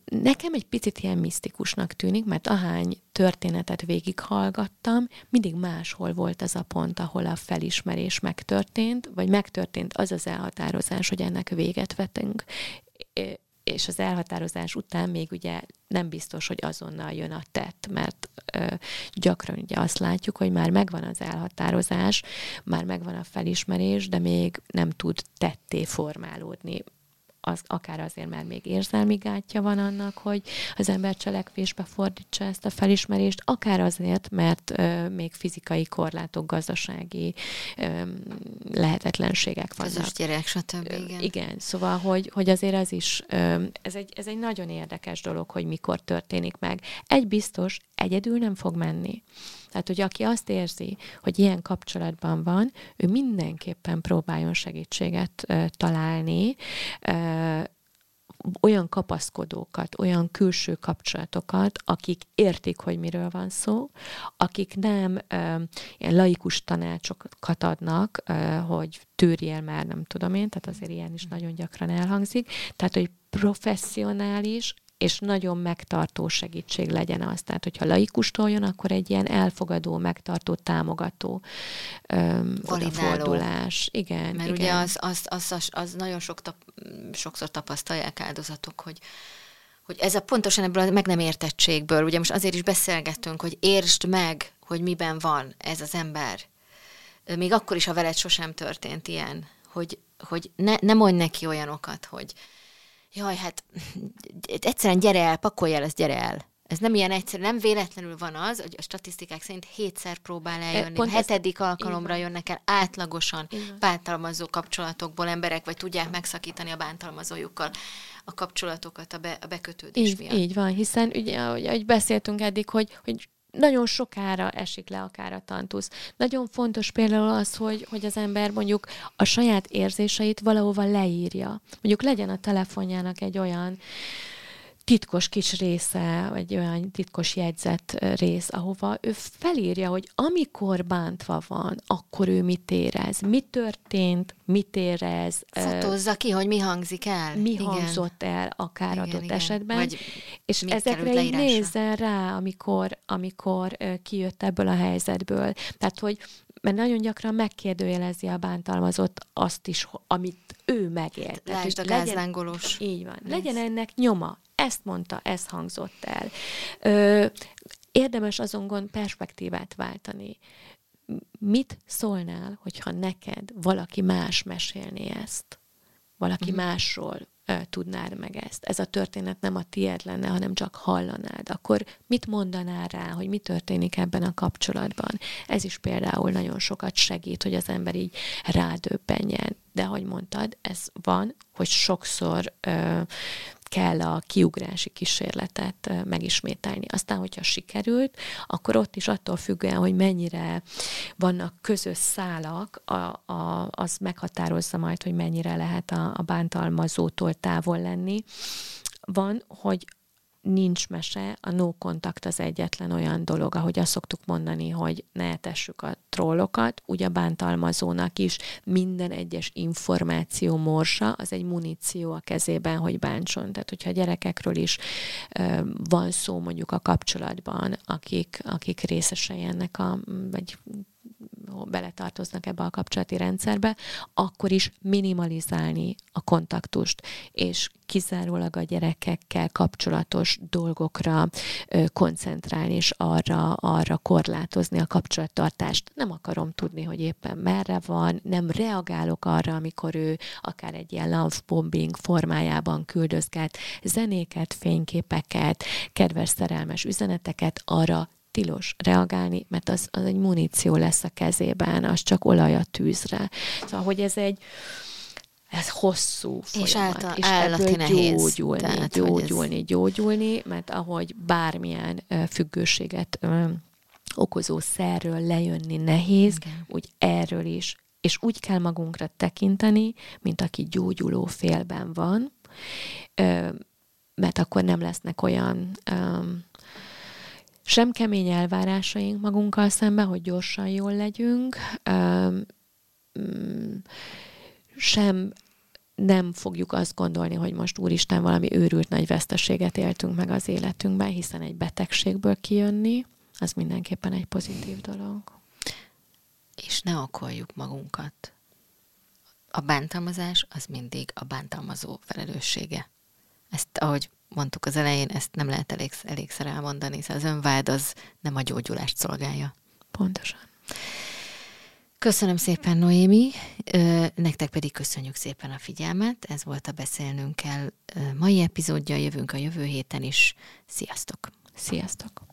nekem egy picit ilyen misztikusnak tűnik, mert ahány történetet végighallgattam, mindig máshol volt az a pont, ahol a felismerés megtörtént, vagy megtörtént az az elhatározás, hogy ennek véget vetünk. És az elhatározás után még ugye nem biztos, hogy azonnal jön a tett, mert ö, gyakran ugye azt látjuk, hogy már megvan az elhatározás, már megvan a felismerés, de még nem tud tetté formálódni az, akár azért, mert még érzelmi gátja van annak, hogy az ember cselekvésbe fordítsa ezt a felismerést, akár azért, mert ö, még fizikai korlátok, gazdasági ö, lehetetlenségek vannak. Közös gyerek, stb. Igen. igen, szóval, hogy, hogy azért ez is, ö, ez egy, ez egy nagyon érdekes dolog, hogy mikor történik meg. Egy biztos, egyedül nem fog menni. Tehát, hogy aki azt érzi, hogy ilyen kapcsolatban van, ő mindenképpen próbáljon segítséget uh, találni, uh, olyan kapaszkodókat, olyan külső kapcsolatokat, akik értik, hogy miről van szó, akik nem uh, ilyen laikus tanácsokat adnak, uh, hogy tűrjél már, nem tudom én, tehát azért ilyen is nagyon gyakran elhangzik, tehát, hogy professzionális, és nagyon megtartó segítség legyen az. Tehát, hogyha laikustól jön, akkor egy ilyen elfogadó, megtartó, támogató öm, fordulás. Igen, Mert igen. ugye az, az, az, az, az nagyon sok tap, sokszor tapasztalják áldozatok, hogy hogy ez a pontosan ebből a meg nem értettségből, ugye most azért is beszélgettünk, hogy értsd meg, hogy miben van ez az ember. Még akkor is, ha veled sosem történt ilyen, hogy, hogy ne, ne mondj neki olyanokat, hogy, jaj, hát egyszerűen gyere el, pakolj el, ez gyere el. Ez nem ilyen egyszerű, nem véletlenül van az, hogy a statisztikák szerint hétszer próbál eljönni, Pont hetedik ezt... alkalomra jönnek el átlagosan bántalmazó kapcsolatokból emberek, vagy tudják megszakítani a bántalmazójukkal a kapcsolatokat a, be, a bekötődés így, miatt. Így van, hiszen ugye, ahogy, ahogy beszéltünk eddig, hogy, hogy nagyon sokára esik le akár a tantusz. Nagyon fontos például az, hogy, hogy az ember mondjuk a saját érzéseit valahova leírja. Mondjuk legyen a telefonjának egy olyan titkos kis része, vagy olyan titkos jegyzet rész, ahova ő felírja, hogy amikor bántva van, akkor ő mit érez, mi történt, mit érez. Fotózza ki, hogy mi hangzik el. Mi igen. hangzott el akár igen, adott igen. esetben. Vagy és ezekre így nézzen rá, amikor, amikor kijött ebből a helyzetből. Tehát, hogy mert nagyon gyakran megkérdőjelezi a bántalmazott azt is, amit ő megélt. Lásd a gázlángolós. Így van. Legyen ennek nyoma, ezt mondta, ez hangzott el. Ö, érdemes azon gond perspektívát váltani. Mit szólnál, hogyha neked valaki más mesélni ezt? Valaki uh-huh. másról ö, tudnád meg ezt. Ez a történet nem a tiéd lenne, hanem csak hallanád. Akkor mit mondanál rá, hogy mi történik ebben a kapcsolatban? Ez is például nagyon sokat segít, hogy az ember így rádöbbenjen. De, ahogy mondtad, ez van, hogy sokszor ö, kell a kiugrási kísérletet megismételni. Aztán, hogyha sikerült, akkor ott is attól függően, hogy mennyire vannak közös szálak, a, a, az meghatározza majd, hogy mennyire lehet a, a bántalmazótól távol lenni. Van, hogy nincs mese, a no kontakt az egyetlen olyan dolog, ahogy azt szoktuk mondani, hogy ne etessük a trollokat, ugye a bántalmazónak is minden egyes információ morsa, az egy muníció a kezében, hogy bántson. Tehát, hogyha gyerekekről is ö, van szó mondjuk a kapcsolatban, akik, akik részesei ennek a, vagy beletartoznak ebbe a kapcsolati rendszerbe, akkor is minimalizálni a kontaktust, és kizárólag a gyerekekkel kapcsolatos dolgokra ö, koncentrálni, és arra, arra korlátozni a kapcsolattartást. Nem akarom tudni, hogy éppen merre van, nem reagálok arra, amikor ő akár egy ilyen love bombing formájában küldözget zenéket, fényképeket, kedves szerelmes üzeneteket, arra tilos reagálni, mert az, az egy muníció lesz a kezében, az csak olaj a tűzre. Szóval, hogy ez egy ez hosszú folyamat, és, által, és ebből nehéz. gyógyulni, Tehát, gyógyulni, ez... gyógyulni, mert ahogy bármilyen függőséget okozó szerről lejönni nehéz, Igen. úgy erről is. És úgy kell magunkra tekinteni, mint aki gyógyuló félben van, mert akkor nem lesznek olyan sem kemény elvárásaink magunkkal szemben, hogy gyorsan jól legyünk, mm, sem nem fogjuk azt gondolni, hogy most úristen valami őrült nagy veszteséget éltünk meg az életünkben, hiszen egy betegségből kijönni, az mindenképpen egy pozitív dolog. És ne okoljuk magunkat. A bántalmazás az mindig a bántalmazó felelőssége. Ezt, ahogy mondtuk az elején, ezt nem lehet elég, elégszer elmondani, hiszen az önvád az nem a gyógyulást szolgálja. Pontosan. Köszönöm szépen, Noémi, nektek pedig köszönjük szépen a figyelmet. Ez volt a Beszélnünk kell mai epizódja, jövünk a jövő héten is. Sziasztok! Sziasztok!